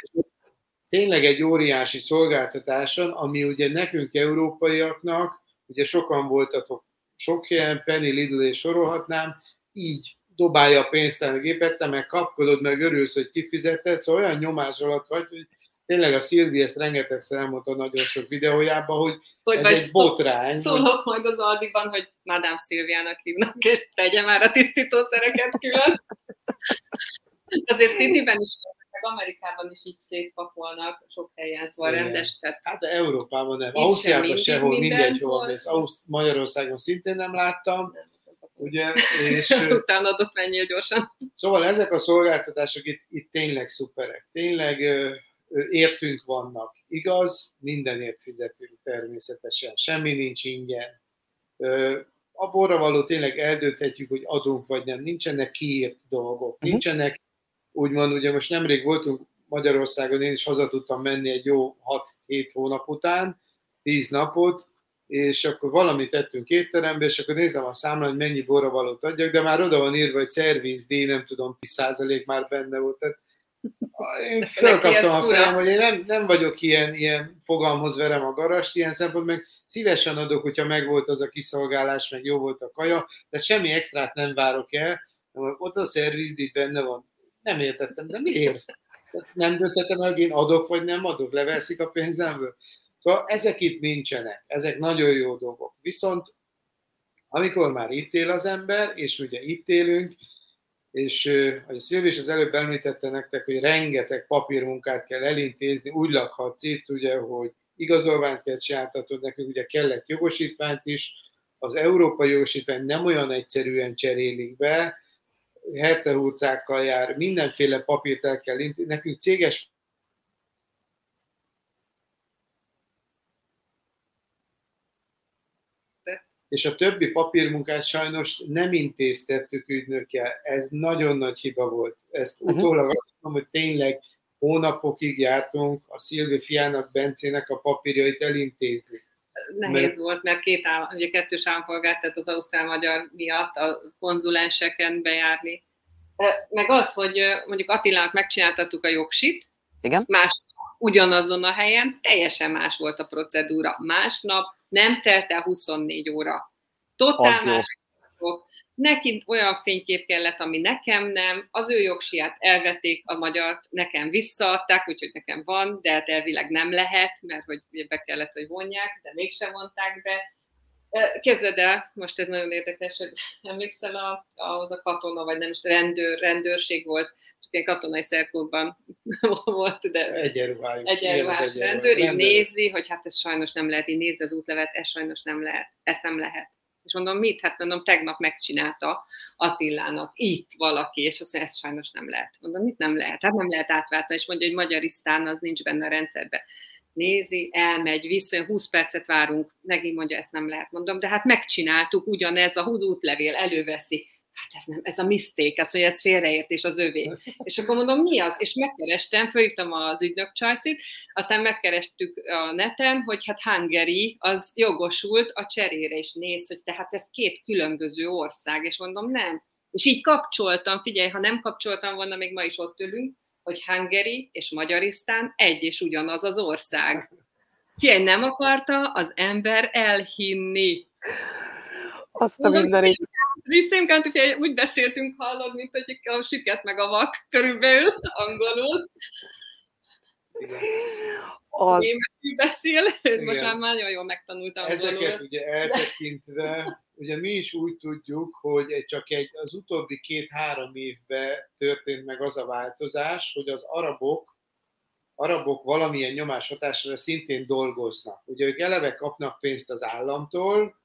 tényleg egy óriási szolgáltatáson, ami ugye nekünk európaiaknak, ugye sokan voltatok sok helyen, Penny, Lidl és sorolhatnám, így dobálja a pénzt a gépet, te meg kapkodod, meg örülsz, hogy kifizetted, szóval olyan nyomás alatt vagy, hogy tényleg a Szilvi ezt rengetegszer elmondta nagyon sok videójában, hogy, hogy ez egy botrány. Szólok majd az Aldiban, hogy Madame Szilviának hívnak, és tegye már a tisztítószereket külön. Azért Cityben is meg Amerikában is így szétpakolnak sok helyen, szóval Igen. rendes. Tehát hát Európában nem. Ausztriában sehol, mindegy, hol mész. Ausz- Magyarországon szintén nem láttam. Ugye, és, Utána adott mennyire gyorsan. Szóval ezek a szolgáltatások itt, itt tényleg szuperek. Tényleg értünk vannak. Igaz, mindenért fizetünk természetesen, semmi nincs ingyen. A borra való tényleg eldönthetjük, hogy adunk vagy nem. Nincsenek kiírt dolgok, uh-huh. nincsenek, úgymond, ugye most nemrég voltunk Magyarországon, én is haza tudtam menni egy jó 6-7 hónap után, 10 napot, és akkor valamit tettünk étterembe, és akkor nézem a számlát, hogy mennyi borravalót adjak, de már oda van írva, hogy szervizdíj, nem tudom, 10% már benne volt. Tehát én felkaptam a fejem, hogy én nem, nem vagyok ilyen, ilyen fogalmhoz verem a garast, ilyen szempont, meg szívesen adok, hogyha megvolt az a kiszolgálás, meg jó volt a kaja, de semmi extrát nem várok el, ott a szervizdíj benne van. Nem értettem, de miért? Nem döntettem el, hogy én adok, vagy nem adok, leveszik a pénzemből. Szóval ezek itt nincsenek, ezek nagyon jó dolgok. Viszont amikor már itt él az ember, és ugye itt élünk, és ahogy Szilvi is az előbb említette nektek, hogy rengeteg papírmunkát kell elintézni, úgy lakhatsz itt, ugye, hogy igazolványt kell csináltatod, nekünk ugye kellett jogosítványt is, az európai jogosítvány nem olyan egyszerűen cserélik be, hercehúcákkal jár, mindenféle papírt el kell intézni, nekünk céges és a többi papírmunkát sajnos nem intéztettük ügynökkel. Ez nagyon nagy hiba volt. Ezt uh-huh. utólag azt mondom, hogy tényleg hónapokig jártunk a Szilvi fiának, Bencének a papírjait elintézni. Nehéz mert... volt, mert két áll, ugye kettős állampolgár, tehát az ausztrál-magyar miatt a konzulenseken bejárni. Meg az, hogy mondjuk Attilának megcsináltattuk a jogsit, Igen? más ugyanazon a helyen, teljesen más volt a procedúra. Másnap nem telt el 24 óra. Totál más. Neki olyan fénykép kellett, ami nekem nem, az ő jogsiát elvették, a magyart nekem visszaadták, úgyhogy nekem van, de hát elvileg nem lehet, mert hogy be kellett, hogy vonják, de mégsem vonták be. Kezded el, most ez nagyon érdekes, hogy emlékszel a, ahhoz a katona, vagy nem is rendőr, rendőrség volt, ilyen katonai szerkóban volt, de egyenruhájú. Egyenruhás rendőr, így nézi, hogy hát ez sajnos nem lehet, így nézi az útlevet, ez sajnos nem lehet, ezt nem lehet. És mondom, mit? Hát mondom, tegnap megcsinálta Attilának itt valaki, és azt mondja, ez sajnos nem lehet. Mondom, mit nem lehet? Hát nem lehet átváltani, és mondja, hogy magyarisztán az nincs benne a rendszerben. Nézi, elmegy, vissza, 20 percet várunk, megint mondja, ezt nem lehet. Mondom, de hát megcsináltuk, ugyanez a útlevél előveszi hát ez nem, ez a miszték, ez, hogy ez félreértés az övé. És akkor mondom, mi az? És megkerestem, fölhívtam az ügynök csajszit, aztán megkerestük a neten, hogy hát Hungary az jogosult a cserére, és néz, hogy tehát ez két különböző ország, és mondom, nem. És így kapcsoltam, figyelj, ha nem kapcsoltam volna, még ma is ott ülünk, hogy Hungary és Magyarisztán egy és ugyanaz az ország. Ki nem akarta az ember elhinni. Azt a mindenit. Visszémkánt, hogy úgy beszéltünk, hallod, mint hogy a süket meg a vak körülbelül angolul. Az... Németül beszél, Igen. most már nagyon jól megtanultam angolul. Ezeket ugye eltekintve, ugye mi is úgy tudjuk, hogy csak egy, az utóbbi két-három évben történt meg az a változás, hogy az arabok arabok valamilyen nyomás hatásra szintén dolgoznak. Ugye ők eleve kapnak pénzt az államtól,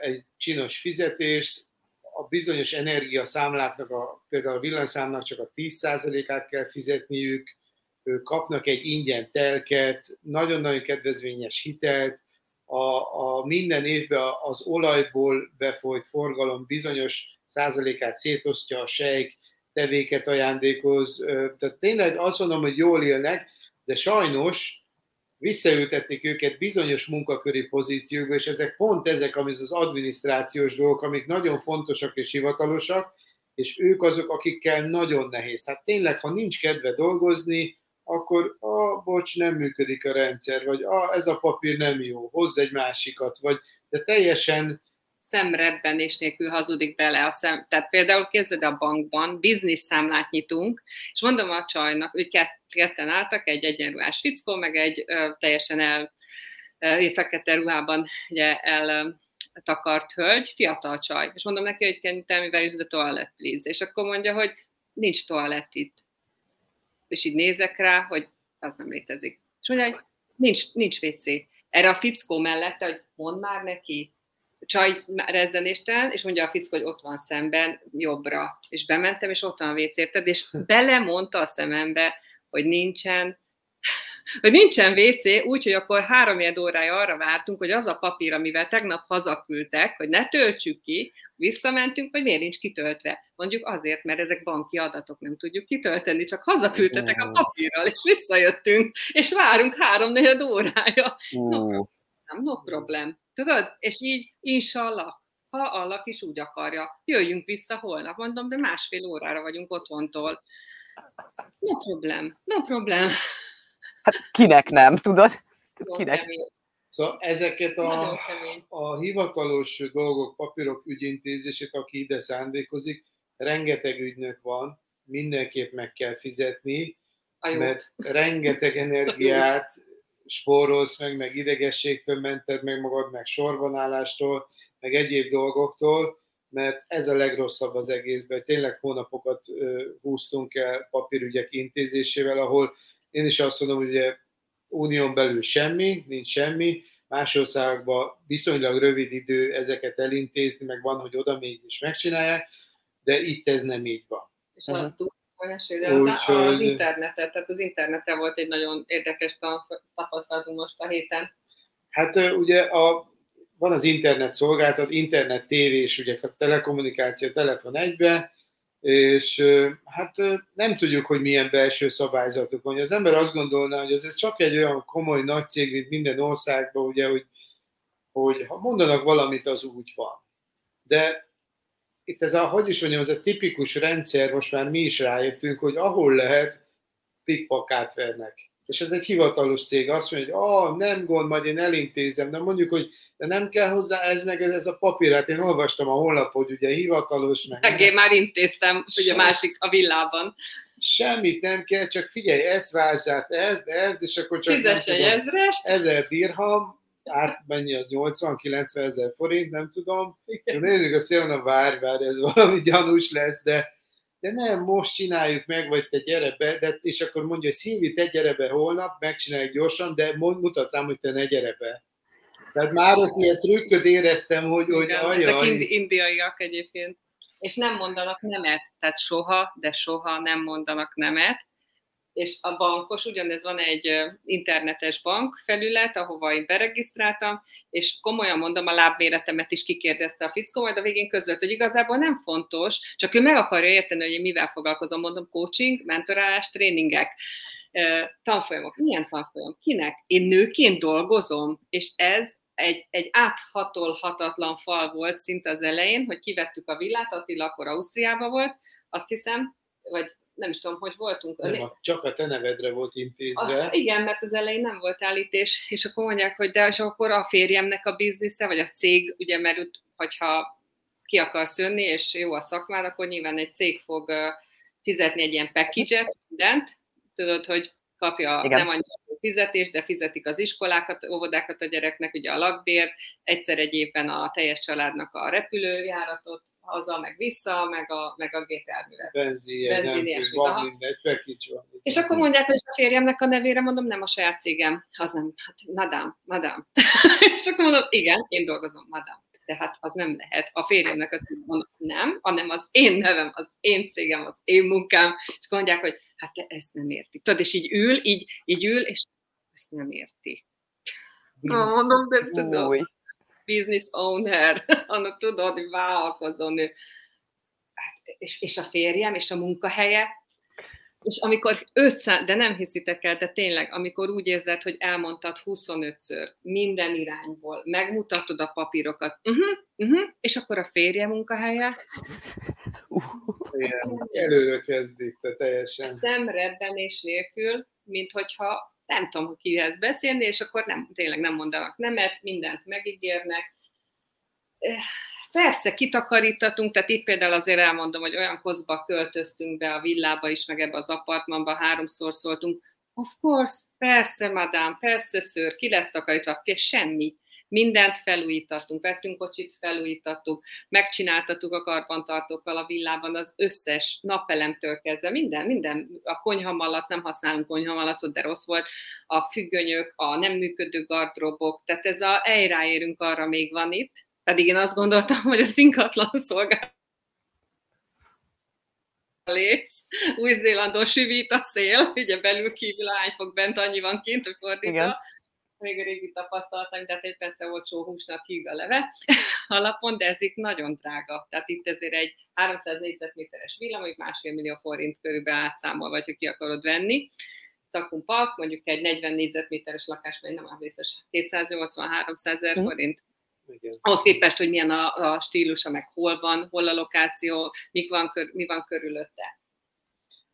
egy csinos fizetést, a bizonyos energiaszámláknak, a, például a villanyszámnak csak a 10%-át kell fizetniük, kapnak egy ingyen telket, nagyon-nagyon kedvezményes hitelt, a, a minden évben az olajból befolyt forgalom bizonyos százalékát szétosztja a sejk, tevéket ajándékoz. Tehát tényleg azt mondom, hogy jól élnek, de sajnos visszaültették őket bizonyos munkaköri pozíciókba, és ezek pont ezek, amit az adminisztrációs dolgok, amik nagyon fontosak és hivatalosak, és ők azok, akikkel nagyon nehéz. Tehát tényleg, ha nincs kedve dolgozni, akkor a bocs, nem működik a rendszer, vagy a, ez a papír nem jó, hozz egy másikat, vagy de teljesen szemrebbenés nélkül hazudik bele a szem. Tehát például képzeld a bankban, biznisz számlát nyitunk, és mondom a csajnak, hogy ketten álltak, egy egyenruhás fickó, meg egy ö, teljesen el ö, fekete ruhában ugye, el takart hölgy, fiatal csaj. És mondom neki, hogy can you tell me where is the toilet, please? És akkor mondja, hogy nincs toalett itt. És így nézek rá, hogy az nem létezik. És mondja, hogy nincs, nincs WC. Erre a fickó mellette, hogy mond már neki, csaj rezzenéstelen, és mondja a fickó, hogy ott van szemben, jobbra. És bementem, és ott van a WC, érted? És belemondta a szemembe, hogy nincsen hogy nincsen WC, úgyhogy akkor három órája arra vártunk, hogy az a papír, amivel tegnap hazaküldtek, hogy ne töltsük ki, visszamentünk, hogy miért nincs kitöltve. Mondjuk azért, mert ezek banki adatok, nem tudjuk kitölteni, csak hazaküldtetek a papírral, és visszajöttünk, és várunk három órája. No, nem, no problem. Tudod? És így, inshallah, ha Allah is úgy akarja, jöjjünk vissza holnap, mondom, de másfél órára vagyunk otthontól. No problem, no problem. Hát kinek nem, tudod? Kinek? Szóval ezeket a, a hivatalos dolgok, papírok ügyintézését, aki ide szándékozik, rengeteg ügynök van, mindenképp meg kell fizetni, mert rengeteg energiát spórolsz meg, meg idegességtől mented meg magad, meg sorbanállástól, meg egyéb dolgoktól, mert ez a legrosszabb az egészben. Tényleg hónapokat húztunk el papírügyek intézésével, ahol én is azt mondom, hogy ugye unión belül semmi, nincs semmi, más országokban viszonylag rövid idő ezeket elintézni, meg van, hogy oda még is megcsinálják, de itt ez nem így van. És uh-huh. De az, Úgy, az internetet, tehát az interneten volt egy nagyon érdekes tapasztalatunk most a héten. Hát ugye a, van az internet szolgáltat, internet, tévés, ugye a telekommunikáció, telefon egybe, és hát nem tudjuk, hogy milyen belső szabályzatok van. Az ember azt gondolná, hogy ez csak egy olyan komoly nagy cég, mint minden országban, ugye, hogy, hogy ha mondanak valamit, az úgy van. De itt ez a, hogy is mondjam, ez a tipikus rendszer, most már mi is rájöttünk, hogy ahol lehet, pikpakát vernek. És ez egy hivatalos cég, azt mondja, hogy ah, nem gond, majd én elintézem, de mondjuk, hogy de nem kell hozzá ez meg ez, ez a papír, hát én olvastam a honlapot, ugye hivatalos, meg... Meg én már intéztem, ugye a másik a villában. Semmit nem kell, csak figyelj, ezt váltsát, ez, ez, és akkor csak... Fizes egy ezrest. Ezer dirham, át mennyi az 80-90 ezer forint, nem tudom. Nézzük a szélna, várj, várj, ez valami gyanús lesz, de, de nem, most csináljuk meg, vagy te gyere be, de, és akkor mondja, hogy Szilvi, te gyere be holnap, megcsináljuk gyorsan, de mutat rám, hogy te ne gyere be. Tehát már ott ilyen trükköt éreztem, hogy, hogy Igen, ajaj. Ezek indi- indiaiak egyébként. És nem mondanak nemet, tehát soha, de soha nem mondanak nemet. És a bankos, ugyanez van egy internetes bank felület, ahova én beregisztráltam, és komolyan mondom, a lábméretemet is kikérdezte a fickó, majd a végén között, hogy igazából nem fontos, csak ő meg akarja érteni, hogy én mivel foglalkozom, mondom, coaching, mentorálás, tréningek tanfolyamok. Milyen tanfolyam? Kinek? Én nőként dolgozom, és ez egy, egy áthatolhatatlan fal volt szinte az elején, hogy kivettük a villát, Attila akkor Ausztriában volt, azt hiszem, vagy nem is tudom, hogy voltunk. Nem, csak a te nevedre volt intézve. Ah, igen, mert az elején nem volt állítés, és akkor mondják, hogy de és akkor a férjemnek a biznisze, vagy a cég, ugye, mert hogyha ki akarsz jönni, és jó a szakmád, akkor nyilván egy cég fog fizetni egy ilyen package-et, mindent, tudod, hogy kapja Igen. nem annyi fizetést, de fizetik az iskolákat, óvodákat a gyereknek, ugye a lakbért, egyszer egy évben a teljes családnak a repülőjáratot, haza, meg vissza, meg a, meg a gépjárművet. Benzin, Benzin van mindegy, van. És akkor mondják, hogy a férjemnek a nevére mondom, nem a saját cégem, az nem, hát madám, madám. és akkor mondom, igen, én dolgozom, madám tehát az nem lehet. A férjemnek a mondom, nem, hanem az én nevem, az én cégem, az én munkám, és mondják, hogy hát te ezt nem érti. Tudod, és így ül, így, így ül, és ezt nem érti. Na, mondom, de tudod, business owner, annak tudod, hogy vállalkozó nő. Hát, és, és a férjem, és a munkahelye, és amikor 500, de nem hiszitek el, de tényleg, amikor úgy érzed, hogy elmondtad 25-ször minden irányból, megmutatod a papírokat, uh-huh, uh-huh, és akkor a férje munkahelye. Igen, előre kezdik, te teljesen. Szemrebbenés nélkül, mint hogyha nem tudom, kihez beszélni, és akkor nem, tényleg nem mondanak nemet, mindent megígérnek. Persze, kitakarítatunk, tehát itt például azért elmondom, hogy olyan kozba költöztünk be a villába is, meg ebbe az apartmanba, háromszor szóltunk, of course, persze, madám, persze, ször, ki lesz takarítva, semmi. Mindent felújítottunk, vettünk kocsit, felújítottuk, megcsináltattuk a karbantartókkal a villában az összes napelemtől kezdve, minden, minden, a konyhamalac, nem használunk konyhamalacot, de rossz volt, a függönyök, a nem működő gardróbok, tehát ez a elráérünk arra még van itt, pedig én azt gondoltam, hogy a szinkatlan szolgálat létsz, Új-Zélandon süvít a szél, ugye belül kívül hány fog bent, annyi van kint, hogy fordítva. Igen. Még a régi tapasztalatom, tehát egy persze olcsó húsnak híg a leve alapon, de ez itt nagyon drága. Tehát itt ezért egy 300 négyzetméteres villa, mondjuk másfél millió forint körülbelül átszámol, vagy hogy ki akarod venni. Szakun Park, mondjuk egy 40 négyzetméteres lakás, vagy nem ávészes, 280-300 ezer mm. forint igen. Ahhoz képest, hogy milyen a, a stílusa, meg hol van, hol a lokáció, mik van, mi van körülötte.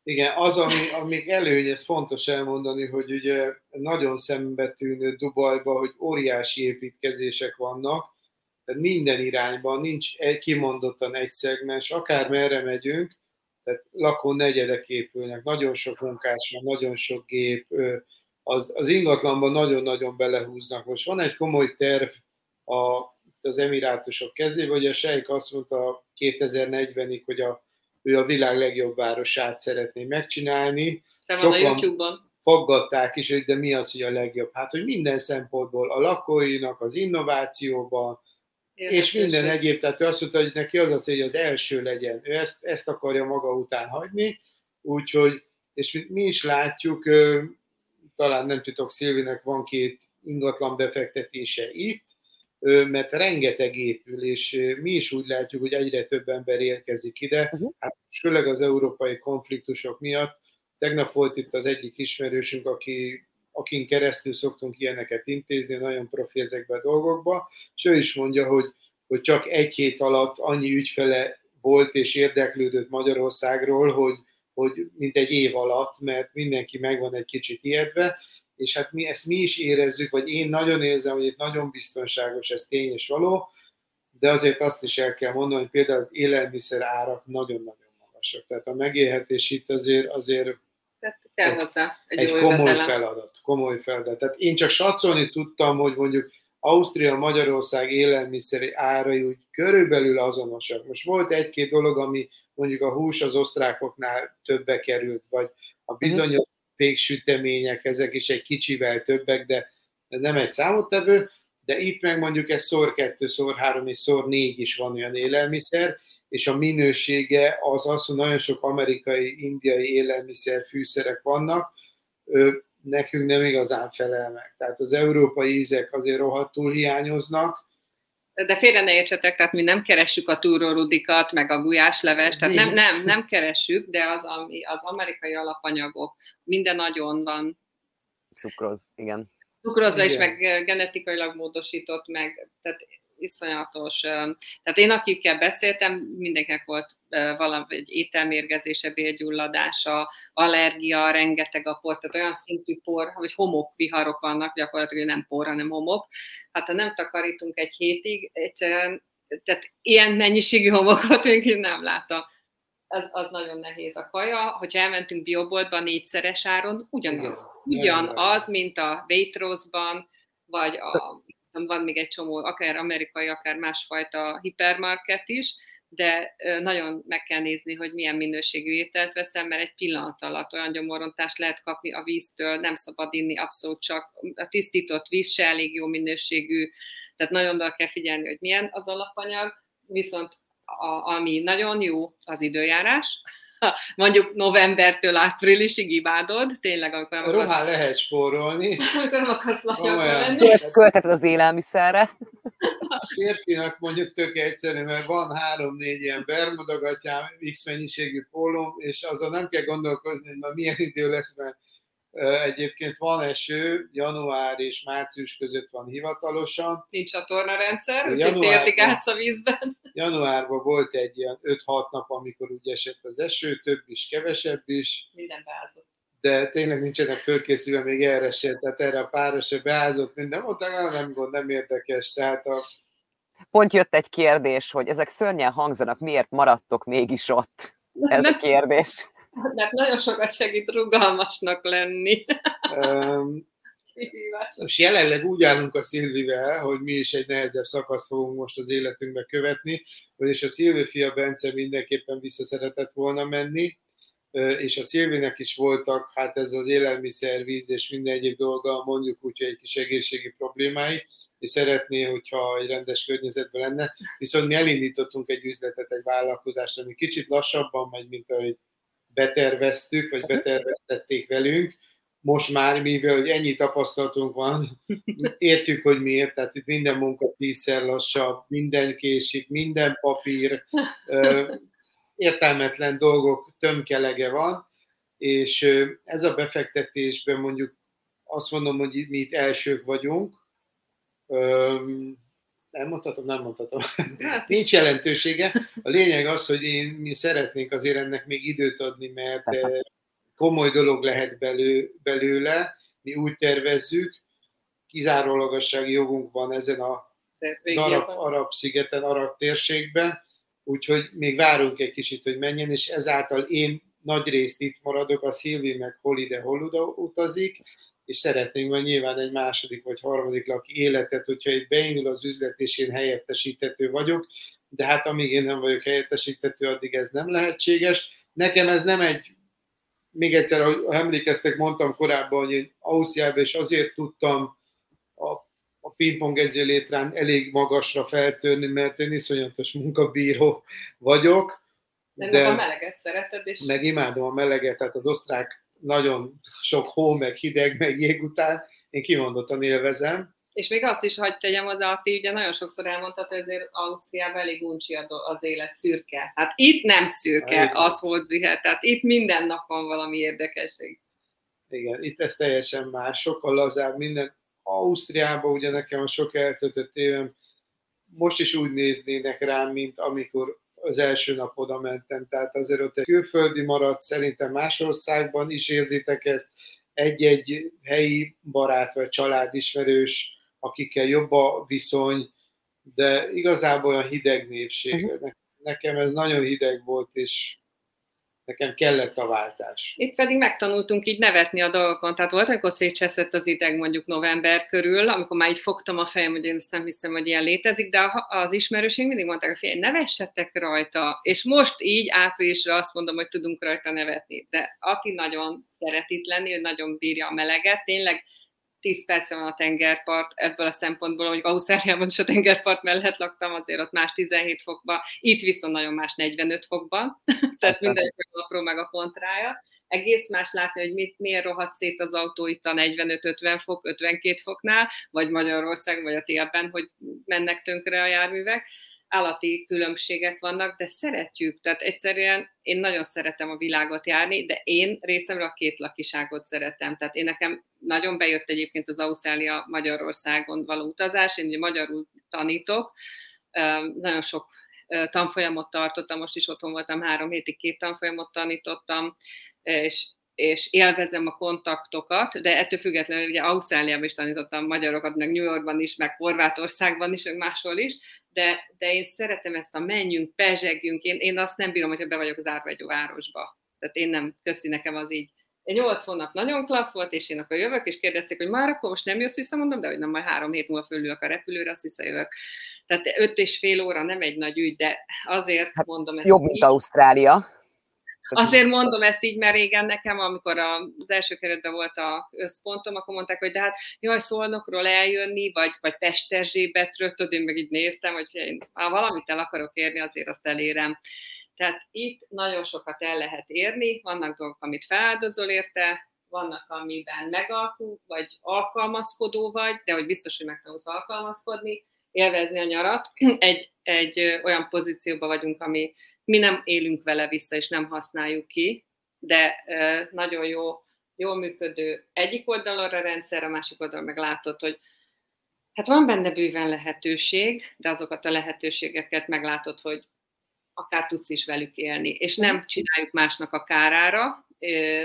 Igen, az, ami, ami előny, ez fontos elmondani, hogy ugye nagyon szembetűnő Dubajban, hogy óriási építkezések vannak, tehát minden irányban nincs egy, kimondottan egy szegmens, akár merre megyünk, tehát lakó negyedek épülnek, nagyon sok munkás van, nagyon sok gép, az, az ingatlanban nagyon-nagyon belehúznak. Most van egy komoly terv a, az emirátusok kezében, hogy a sejk azt mondta 2040-ig, hogy a, ő a világ legjobb városát szeretné megcsinálni. Te van a YouTube-on faggatták is, hogy de mi az, hogy a legjobb? Hát, hogy minden szempontból, a lakóinak, az innovációban, és minden egyéb, tehát ő azt mondta, hogy neki az a cél, hogy az első legyen. Ő ezt, ezt akarja maga után hagyni, úgyhogy, és mi is látjuk, talán nem titok, Szilvinek van két ingatlan befektetése itt, mert rengeteg épül, és mi is úgy látjuk, hogy egyre több ember érkezik ide, uh-huh. hát főleg az európai konfliktusok miatt, Tegnap volt itt az egyik ismerősünk, aki, akin keresztül szoktunk ilyeneket intézni, nagyon profi ezekbe a dolgokba, és ő is mondja, hogy, hogy csak egy hét alatt annyi ügyfele volt és érdeklődött Magyarországról, hogy, hogy mint egy év alatt, mert mindenki megvan egy kicsit ijedve, és hát mi ezt mi is érezzük, vagy én nagyon érzem, hogy itt nagyon biztonságos, ez tény és való, de azért azt is el kell mondani, hogy például az élelmiszer árak nagyon-nagyon magasak. Tehát a megélhetés itt azért, azért tehát kell hozzá egy, egy komoly vetelem. feladat. Komoly feladat. Tehát én csak satszolni tudtam, hogy mondjuk Ausztria, Magyarország élelmiszeri árai úgy körülbelül azonosak. Most volt egy-két dolog, ami mondjuk a hús az osztrákoknál többe került, vagy a mhm. bizonyos péksütemények, ezek is egy kicsivel többek, de nem egy számottevő, de itt meg mondjuk ez szor kettő, szor három és szor négy is van olyan élelmiszer, és a minősége az az, hogy nagyon sok amerikai, indiai élelmiszer, fűszerek vannak, nekünk nem igazán felel meg. Tehát az európai ízek azért rohadtul hiányoznak, de félre ne értsetek, tehát mi nem keressük a túrórudikat, meg a gulyáslevest, tehát nem, nem, nem keressük, de az, ami, az amerikai alapanyagok, minden nagyon van. Cukroz, igen. Cukrozva is, meg genetikailag módosított, meg, tehát iszonyatos. Tehát én, akikkel beszéltem, mindenkinek volt valami egy ételmérgezése, bélgyulladása, allergia, rengeteg a por, tehát olyan szintű por, hogy homok viharok vannak, gyakorlatilag nem por, hanem homok. Hát ha nem takarítunk egy hétig, egyszerűen, tehát ilyen mennyiségű homokot még nem láttam. Az, az nagyon nehéz a kaja. Hogyha elmentünk bioboltba négyszeres áron, ugyanaz. Ugyanaz, mint a Waitrose-ban, vagy a van még egy csomó, akár amerikai, akár másfajta hipermarket is, de nagyon meg kell nézni, hogy milyen minőségű ételt veszem, mert egy pillanat alatt olyan gyomorontást lehet kapni a víztől, nem szabad inni abszolút csak a tisztított víz se elég jó minőségű, tehát nagyon oda kell figyelni, hogy milyen az alapanyag, viszont a, ami nagyon jó, az időjárás, mondjuk novembertől áprilisig imádod, tényleg, amikor nem akarsz... lehet spórolni. Amikor nem akarsz lenni. Költheted az élelmiszerre. A férfinak mondjuk tök egyszerű, mert van három-négy ilyen bermudogatjám, x mennyiségű pólóm, és azon nem kell gondolkozni, hogy ma milyen idő lesz, mert Egyébként van eső, január és március között van hivatalosan. Nincs csatornarendszer, úgyhogy tértik a vízben. Januárban volt egy ilyen 5-6 nap, amikor úgy esett az eső, több is, kevesebb is. Minden beázott. De tényleg nincsenek fölkészülve még erre se, tehát erre a pára se beázott minden. Mondták, nem gond, nem érdekes. Tehát a, Pont jött egy kérdés, hogy ezek szörnyen hangzanak, miért maradtok mégis ott? Ez nem, a kérdés. Mert nagyon sokat segít rugalmasnak lenni. Um, most jelenleg úgy állunk a Szilvivel, hogy mi is egy nehezebb szakasz fogunk most az életünkbe követni, vagyis a Szilvi fia Bence mindenképpen vissza szeretett volna menni, és a Szilvinek is voltak, hát ez az élelmiszer, víz és minden egyéb dolga, mondjuk úgy, hogy egy kis egészségi problémái, és szeretné, hogyha egy rendes környezetben lenne. Viszont mi elindítottunk egy üzletet, egy vállalkozást, ami kicsit lassabban megy, mint ahogy beterveztük, vagy beterveztették velünk. Most már, mivel hogy ennyi tapasztalatunk van, értjük, hogy miért, tehát itt minden munka tízszer lassabb, minden késik, minden papír, értelmetlen dolgok tömkelege van, és ez a befektetésben mondjuk azt mondom, hogy mi itt elsők vagyunk, nem mondhatom, nem mondhatom. Hát. Nincs jelentősége. A lényeg az, hogy én, mi szeretnénk azért ennek még időt adni, mert Persze. Komoly dolog lehet belő, belőle. Mi úgy tervezzük, kizárólagassági jogunk van ezen a, az arab, arab szigeten, arab térségben, úgyhogy még várunk egy kicsit, hogy menjen, és ezáltal én nagy részt itt maradok, a Szilvi meg hol ide, hol utazik, és szeretnénk majd nyilván egy második vagy harmadik laki életet, hogyha itt beindul az üzlet, és én helyettesíthető vagyok, de hát amíg én nem vagyok helyettesíthető, addig ez nem lehetséges. Nekem ez nem egy, még egyszer, ahogy emlékeztek, mondtam korábban, hogy én Ausztriában is azért tudtam a, a pingpong edzőlétrán elég magasra feltörni, mert én iszonyatos munkabíró vagyok. De, de a meleget szereted, és... Meg imádom a meleget, tehát az osztrák nagyon sok hó, meg hideg, meg jég után, én kimondottan élvezem. És még azt is hagyd tegyem hozzá, Ati, ugye nagyon sokszor elmondtad, azért Ausztriában elég uncsi az élet szürke. Hát itt nem szürke, hát, az volt zihet, tehát itt minden nap van valami érdekesség. Igen, itt ez teljesen más, sokkal lazább minden. Ausztriában ugye nekem a sok eltöltött évem most is úgy néznének rám, mint amikor az első nap oda mentem, tehát azért ott egy külföldi maradt, szerintem más országban is érzitek ezt, egy-egy helyi barát vagy családismerős, akikkel jobb a viszony, de igazából olyan hideg népség. Uh-huh. Nekem ez nagyon hideg volt, és nekem kellett a váltás. Itt pedig megtanultunk így nevetni a dolgokon, tehát volt, amikor szétcseszett az ideg mondjuk november körül, amikor már így fogtam a fejem, hogy én ezt nem hiszem, hogy ilyen létezik, de az ismerőség mindig mondták, hogy figyelj, nevessetek rajta, és most így áprilisra azt mondom, hogy tudunk rajta nevetni, de Ati nagyon szeret itt lenni, ő nagyon bírja a meleget, tényleg 10 perc van a tengerpart, ebből a szempontból, hogy Ausztráliában is a tengerpart mellett laktam, azért ott más 17 fokban, itt viszont nagyon más 45 fokban, tehát minden a apró meg a kontrája. Egész más látni, hogy mit, miért rohadt szét az autó itt a 45-50 fok, 52 foknál, vagy Magyarország, vagy a télben, hogy mennek tönkre a járművek állati különbségek vannak, de szeretjük, tehát egyszerűen én nagyon szeretem a világot járni, de én részemről a két lakiságot szeretem. Tehát én nekem nagyon bejött egyébként az Ausztrália Magyarországon való utazás, én ugye magyarul tanítok, nagyon sok tanfolyamot tartottam, most is otthon voltam három hétig, két tanfolyamot tanítottam, és és élvezem a kontaktokat, de ettől függetlenül ugye Ausztráliában is tanítottam magyarokat, meg New Yorkban is, meg Horvátországban is, meg máshol is, de, de én szeretem ezt a menjünk, pezsegjünk, én, én azt nem bírom, hogyha be vagyok az árva egy városba. Tehát én nem, köszi nekem az így. Egy nyolc hónap nagyon klassz volt, és én akkor jövök, és kérdezték, hogy már akkor most nem jössz vissza, mondom, de hogy nem, majd három hét múlva fölülök a repülőre, azt visszajövök. Tehát öt és fél óra nem egy nagy ügy, de azért hát mondom ezt. Jobb, mint Ausztrália. Azért mondom ezt így, mert régen nekem, amikor az első keretben volt a összpontom, akkor mondták, hogy de hát jaj, Szolnokról eljönni, vagy, vagy Pesterzsébetről, tudod, én meg így néztem, hogy én, ha valamit el akarok érni, azért azt elérem. Tehát itt nagyon sokat el lehet érni, vannak dolgok, amit feláldozol érte, vannak, amiben megalkul, vagy alkalmazkodó vagy, de hogy biztos, hogy megtanulsz alkalmazkodni, élvezni a nyarat. Egy, egy olyan pozícióban vagyunk, ami mi nem élünk vele vissza, és nem használjuk ki, de nagyon jó, jól működő egyik oldalon a rendszer, a másik oldalon meg látod, hogy hát van benne bőven lehetőség, de azokat a lehetőségeket meglátod, hogy akár tudsz is velük élni, és nem csináljuk másnak a kárára,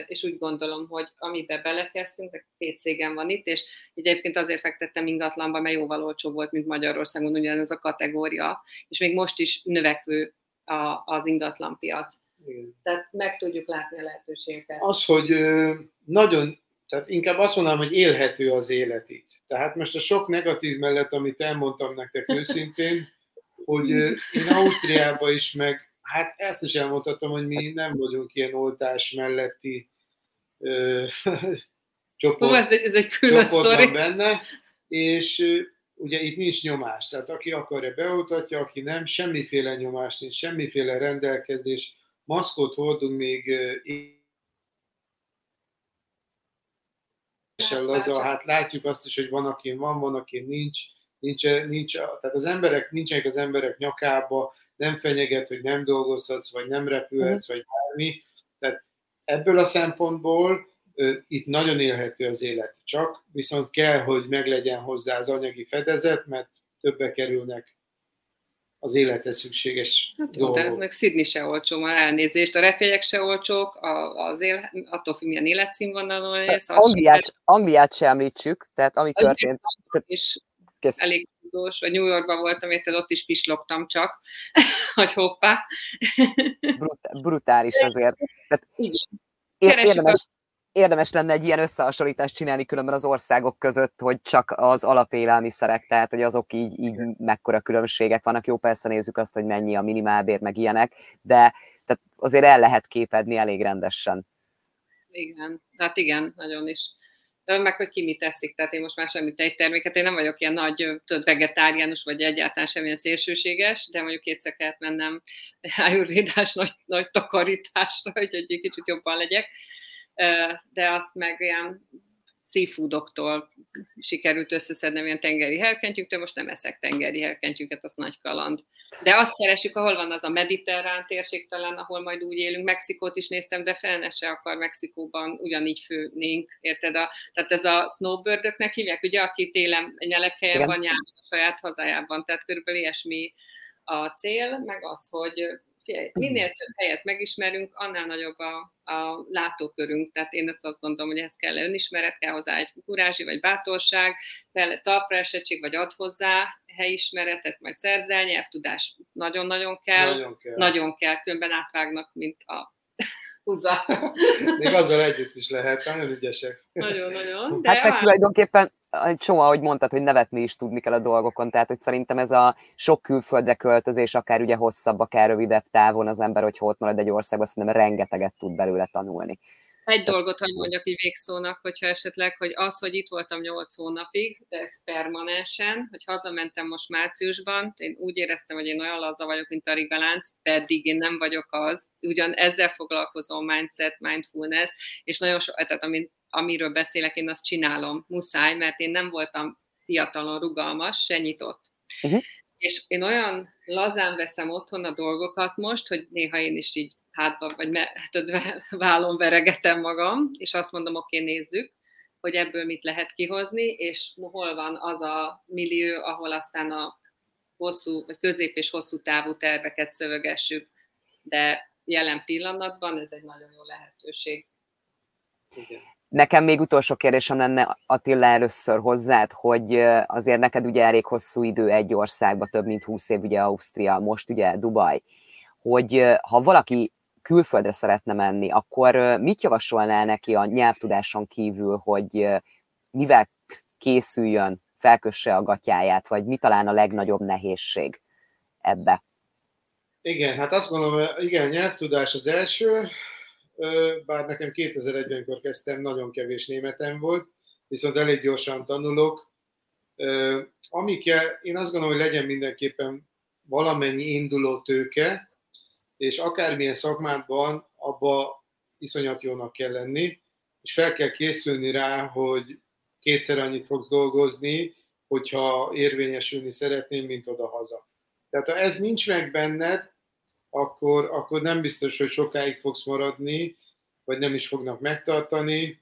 és úgy gondolom, hogy amiben belekezdtünk, két cégem van itt, és egyébként azért fektettem ingatlanba, mert jóval olcsó volt, mint Magyarországon ugyanez a kategória, és még most is növekvő a, az ingatlanpiac. Igen. Tehát meg tudjuk látni a lehetőségeket. Az, hogy nagyon, tehát inkább azt mondanám, hogy élhető az élet itt. Tehát most a sok negatív mellett, amit elmondtam nektek őszintén, hogy én Ausztriában is meg, hát ezt is elmondhatom, hogy mi nem vagyunk ilyen oltás melletti ö, csoport, Ó, ez egy, ez egy külön sztori. benne, és ugye itt nincs nyomás, tehát aki akarja beoltatja, aki nem, semmiféle nyomás nincs, semmiféle rendelkezés, maszkot hordunk még laza, hát látjuk azt is, hogy van, aki van, van, aki nincs, nincs, nincs, tehát az emberek, nincsenek az emberek nyakába, nem fenyeget, hogy nem dolgozhatsz, vagy nem repülhetsz, vagy bármi. Tehát ebből a szempontból itt nagyon élhető az élet. Csak viszont kell, hogy meglegyen hozzá az anyagi fedezet, mert többe kerülnek az élethez szükséges hát dolgok. De meg Sydney se olcsó, már elnézést, a repjegyek se olcsók, az él, attól függ, milyen életszínvonalon élsz. Angliát, Angliát se említsük, tehát ami történt. És elég tudós, vagy New Yorkban voltam, érted, ott is pislogtam csak, hogy hoppá. Brut, brutális azért. Tehát, Igen. Érdemes, érdemes lenne egy ilyen összehasonlítást csinálni különben az országok között, hogy csak az alapélelmiszerek, tehát hogy azok így, így mekkora különbségek vannak. Jó, persze nézzük azt, hogy mennyi a minimálbér, meg ilyenek, de tehát azért el lehet képedni elég rendesen. Igen, hát igen, nagyon is meg hogy ki mit teszik, tehát én most már egy terméket, én nem vagyok ilyen nagy tudod, vegetáriánus, vagy egyáltalán semmilyen szélsőséges, de mondjuk kétszer kellett mennem ájurvédás nagy, nagy takarításra, hogy egy kicsit jobban legyek, de azt meg ilyen seafoodoktól sikerült összeszednem ilyen tengeri herkentyűktől, most nem eszek tengeri herkentyűket, az nagy kaland. De azt keresjük, ahol van az a mediterrán térség talán, ahol majd úgy élünk. Mexikót is néztem, de fel se akar Mexikóban ugyanígy főnénk, érted? A, tehát ez a snowbirdöknek hívják, ugye, aki télen nyelekhelyen van, nyáron a saját hazájában, tehát körülbelül ilyesmi a cél, meg az, hogy figyelj, minél több helyet megismerünk, annál nagyobb a, a látókörünk. Tehát én ezt azt gondolom, hogy ez kell önismeret, kell hozzá egy kurázsi vagy bátorság, kell talpra esettség, vagy ad hozzá helyismeretet, majd szerzel, nyelvtudás nagyon-nagyon kell, nagyon kell, nagyon kell különben átvágnak, mint a húzza. Még azzal együtt is lehet, nagyon ügyesek. Nagyon-nagyon. Hát meg tulajdonképpen egy csomó, ahogy mondtad, hogy nevetni is tudni kell a dolgokon, tehát hogy szerintem ez a sok külföldre költözés, akár ugye hosszabb, akár rövidebb távon az ember, hogy ott marad egy országban, szerintem rengeteget tud belőle tanulni. Egy dolgot, hogy mondjak így végszónak, hogyha esetleg, hogy az, hogy itt voltam 8 hónapig, de permanensen, hogy hazamentem most márciusban, én úgy éreztem, hogy én olyan laza vagyok, mint a rigalánc, pedig én nem vagyok az. Ugyan ezzel foglalkozom, mindset, mindfulness, és nagyon so, tehát amit amiről beszélek, én azt csinálom, muszáj, mert én nem voltam fiatalon rugalmas, se nyitott. Uh-huh. És én olyan lazán veszem otthon a dolgokat most, hogy néha én is így hátba, vagy me, hát, vállon veregetem magam, és azt mondom, oké, okay, nézzük, hogy ebből mit lehet kihozni, és hol van az a millió, ahol aztán a hosszú, vagy közép és hosszú távú terveket szövegessük, de jelen pillanatban ez egy nagyon jó lehetőség. Nekem még utolsó kérdésem lenne Attila először hozzád, hogy azért neked ugye elég hosszú idő egy országba, több mint 20 év ugye Ausztria, most ugye Dubaj, hogy ha valaki külföldre szeretne menni, akkor mit javasolnál neki a nyelvtudáson kívül, hogy mivel készüljön, felkösse a gatyáját, vagy mi talán a legnagyobb nehézség ebbe? Igen, hát azt gondolom, igen, nyelvtudás az első, bár nekem 2001-ben, amikor kezdtem, nagyon kevés németem volt, viszont elég gyorsan tanulok. Ami kell, én azt gondolom, hogy legyen mindenképpen valamennyi induló tőke, és akármilyen szakmádban abba iszonyat jónak kell lenni, és fel kell készülni rá, hogy kétszer annyit fogsz dolgozni, hogyha érvényesülni szeretném, mint oda-haza. Tehát ha ez nincs meg benned, akkor, akkor nem biztos, hogy sokáig fogsz maradni, vagy nem is fognak megtartani,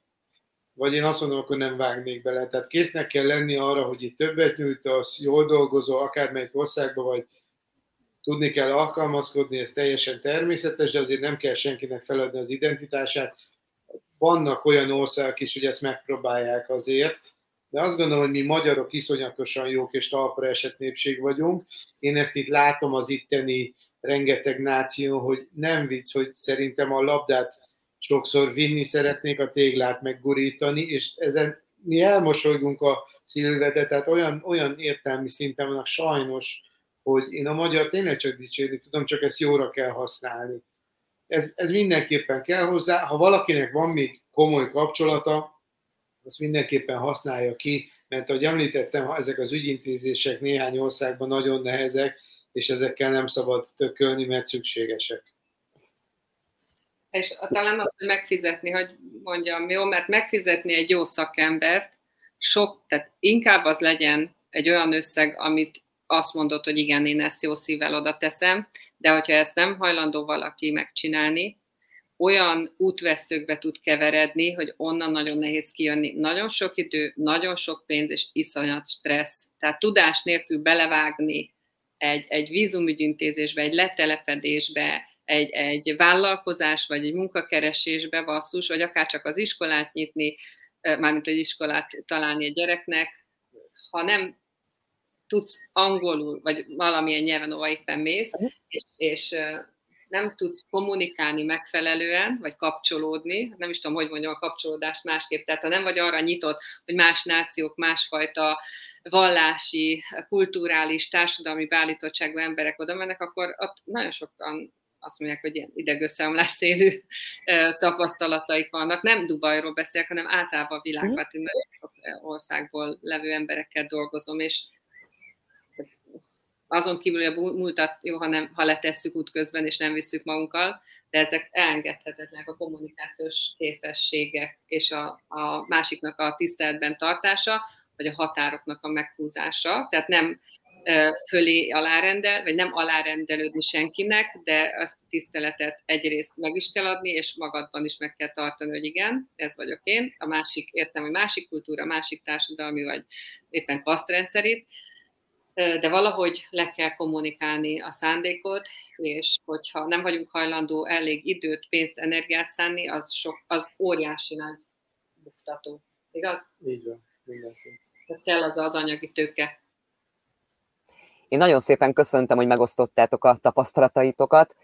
vagy én azt mondom, akkor nem vágnék bele. Tehát késznek kell lenni arra, hogy itt többet nyújtasz, jól dolgozol, akármelyik országban vagy, tudni kell alkalmazkodni, ez teljesen természetes, de azért nem kell senkinek feladni az identitását. Vannak olyan országok is, hogy ezt megpróbálják azért, de azt gondolom, hogy mi magyarok iszonyatosan jók és talpra esett népség vagyunk. Én ezt itt látom az itteni rengeteg náció, hogy nem vicc, hogy szerintem a labdát sokszor vinni szeretnék, a téglát meggurítani, és ezen mi elmosolygunk a szilvede, tehát olyan, olyan értelmi szinten vannak sajnos, hogy én a magyar tényleg csak dicsérni tudom, csak ezt jóra kell használni. Ez, ez mindenképpen kell hozzá. Ha valakinek van még komoly kapcsolata, azt mindenképpen használja ki, mert ahogy említettem, ezek az ügyintézések néhány országban nagyon nehezek, és ezekkel nem szabad tökölni, mert szükségesek. És talán azt, hogy megfizetni, hogy mondjam, jó, mert megfizetni egy jó szakembert, sok, tehát inkább az legyen egy olyan összeg, amit azt mondod, hogy igen, én ezt jó szívvel oda teszem, de hogyha ezt nem hajlandó valaki megcsinálni, olyan útvesztőkbe tud keveredni, hogy onnan nagyon nehéz kijönni. Nagyon sok idő, nagyon sok pénz és iszonyat stressz. Tehát tudás nélkül belevágni egy, egy vízumügyintézésbe, egy letelepedésbe, egy, egy vállalkozás, vagy egy munkakeresésbe vasszus, vagy akár csak az iskolát nyitni, mármint egy iskolát találni egy gyereknek, ha nem tudsz angolul, vagy valamilyen nyelven, ahol éppen mész, és, és nem tudsz kommunikálni megfelelően, vagy kapcsolódni, nem is tudom, hogy mondjam a kapcsolódást másképp, tehát ha nem vagy arra nyitott, hogy más nációk, másfajta vallási, kulturális, társadalmi beállítottságú emberek oda mennek, akkor ott nagyon sokan azt mondják, hogy ilyen idegösszeomlás szélű tapasztalataik vannak. Nem Dubajról beszélek, hanem általában a világban, sok országból levő emberekkel dolgozom, és azon kívül, hogy a múltat jó, ha, nem, ha letesszük útközben, és nem visszük magunkkal, de ezek elengedhetetlenek a kommunikációs képességek és a, a másiknak a tiszteletben tartása, vagy a határoknak a meghúzása. Tehát nem fölé alárendel, vagy nem alárendelődni senkinek, de azt a tiszteletet egyrészt meg is kell adni, és magadban is meg kell tartani, hogy igen, ez vagyok én. A másik, értem, hogy másik kultúra, másik társadalmi, vagy éppen kasztrendszerét, de valahogy le kell kommunikálni a szándékot, és hogyha nem vagyunk hajlandó elég időt, pénzt, energiát szánni, az, sok, az óriási nagy buktató. Igaz? Így van, mindenki. Tehát kell az az anyagi tőke. Én nagyon szépen köszöntem, hogy megosztottátok a tapasztalataitokat.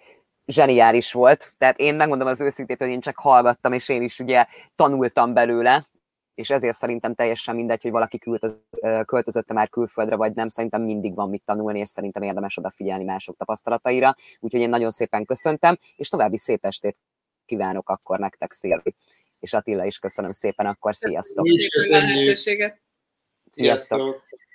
Zseniális volt. Tehát én megmondom az őszintét, hogy én csak hallgattam, és én is ugye tanultam belőle, és ezért szerintem teljesen mindegy, hogy valaki költözötte már külföldre, vagy nem, szerintem mindig van mit tanulni, és szerintem érdemes odafigyelni mások tapasztalataira. Úgyhogy én nagyon szépen köszöntem, és további szép estét kívánok akkor nektek, Szilvi. És Attila is köszönöm szépen, akkor sziasztok! Köszönjük a lehetőséget! Sziasztok! sziasztok.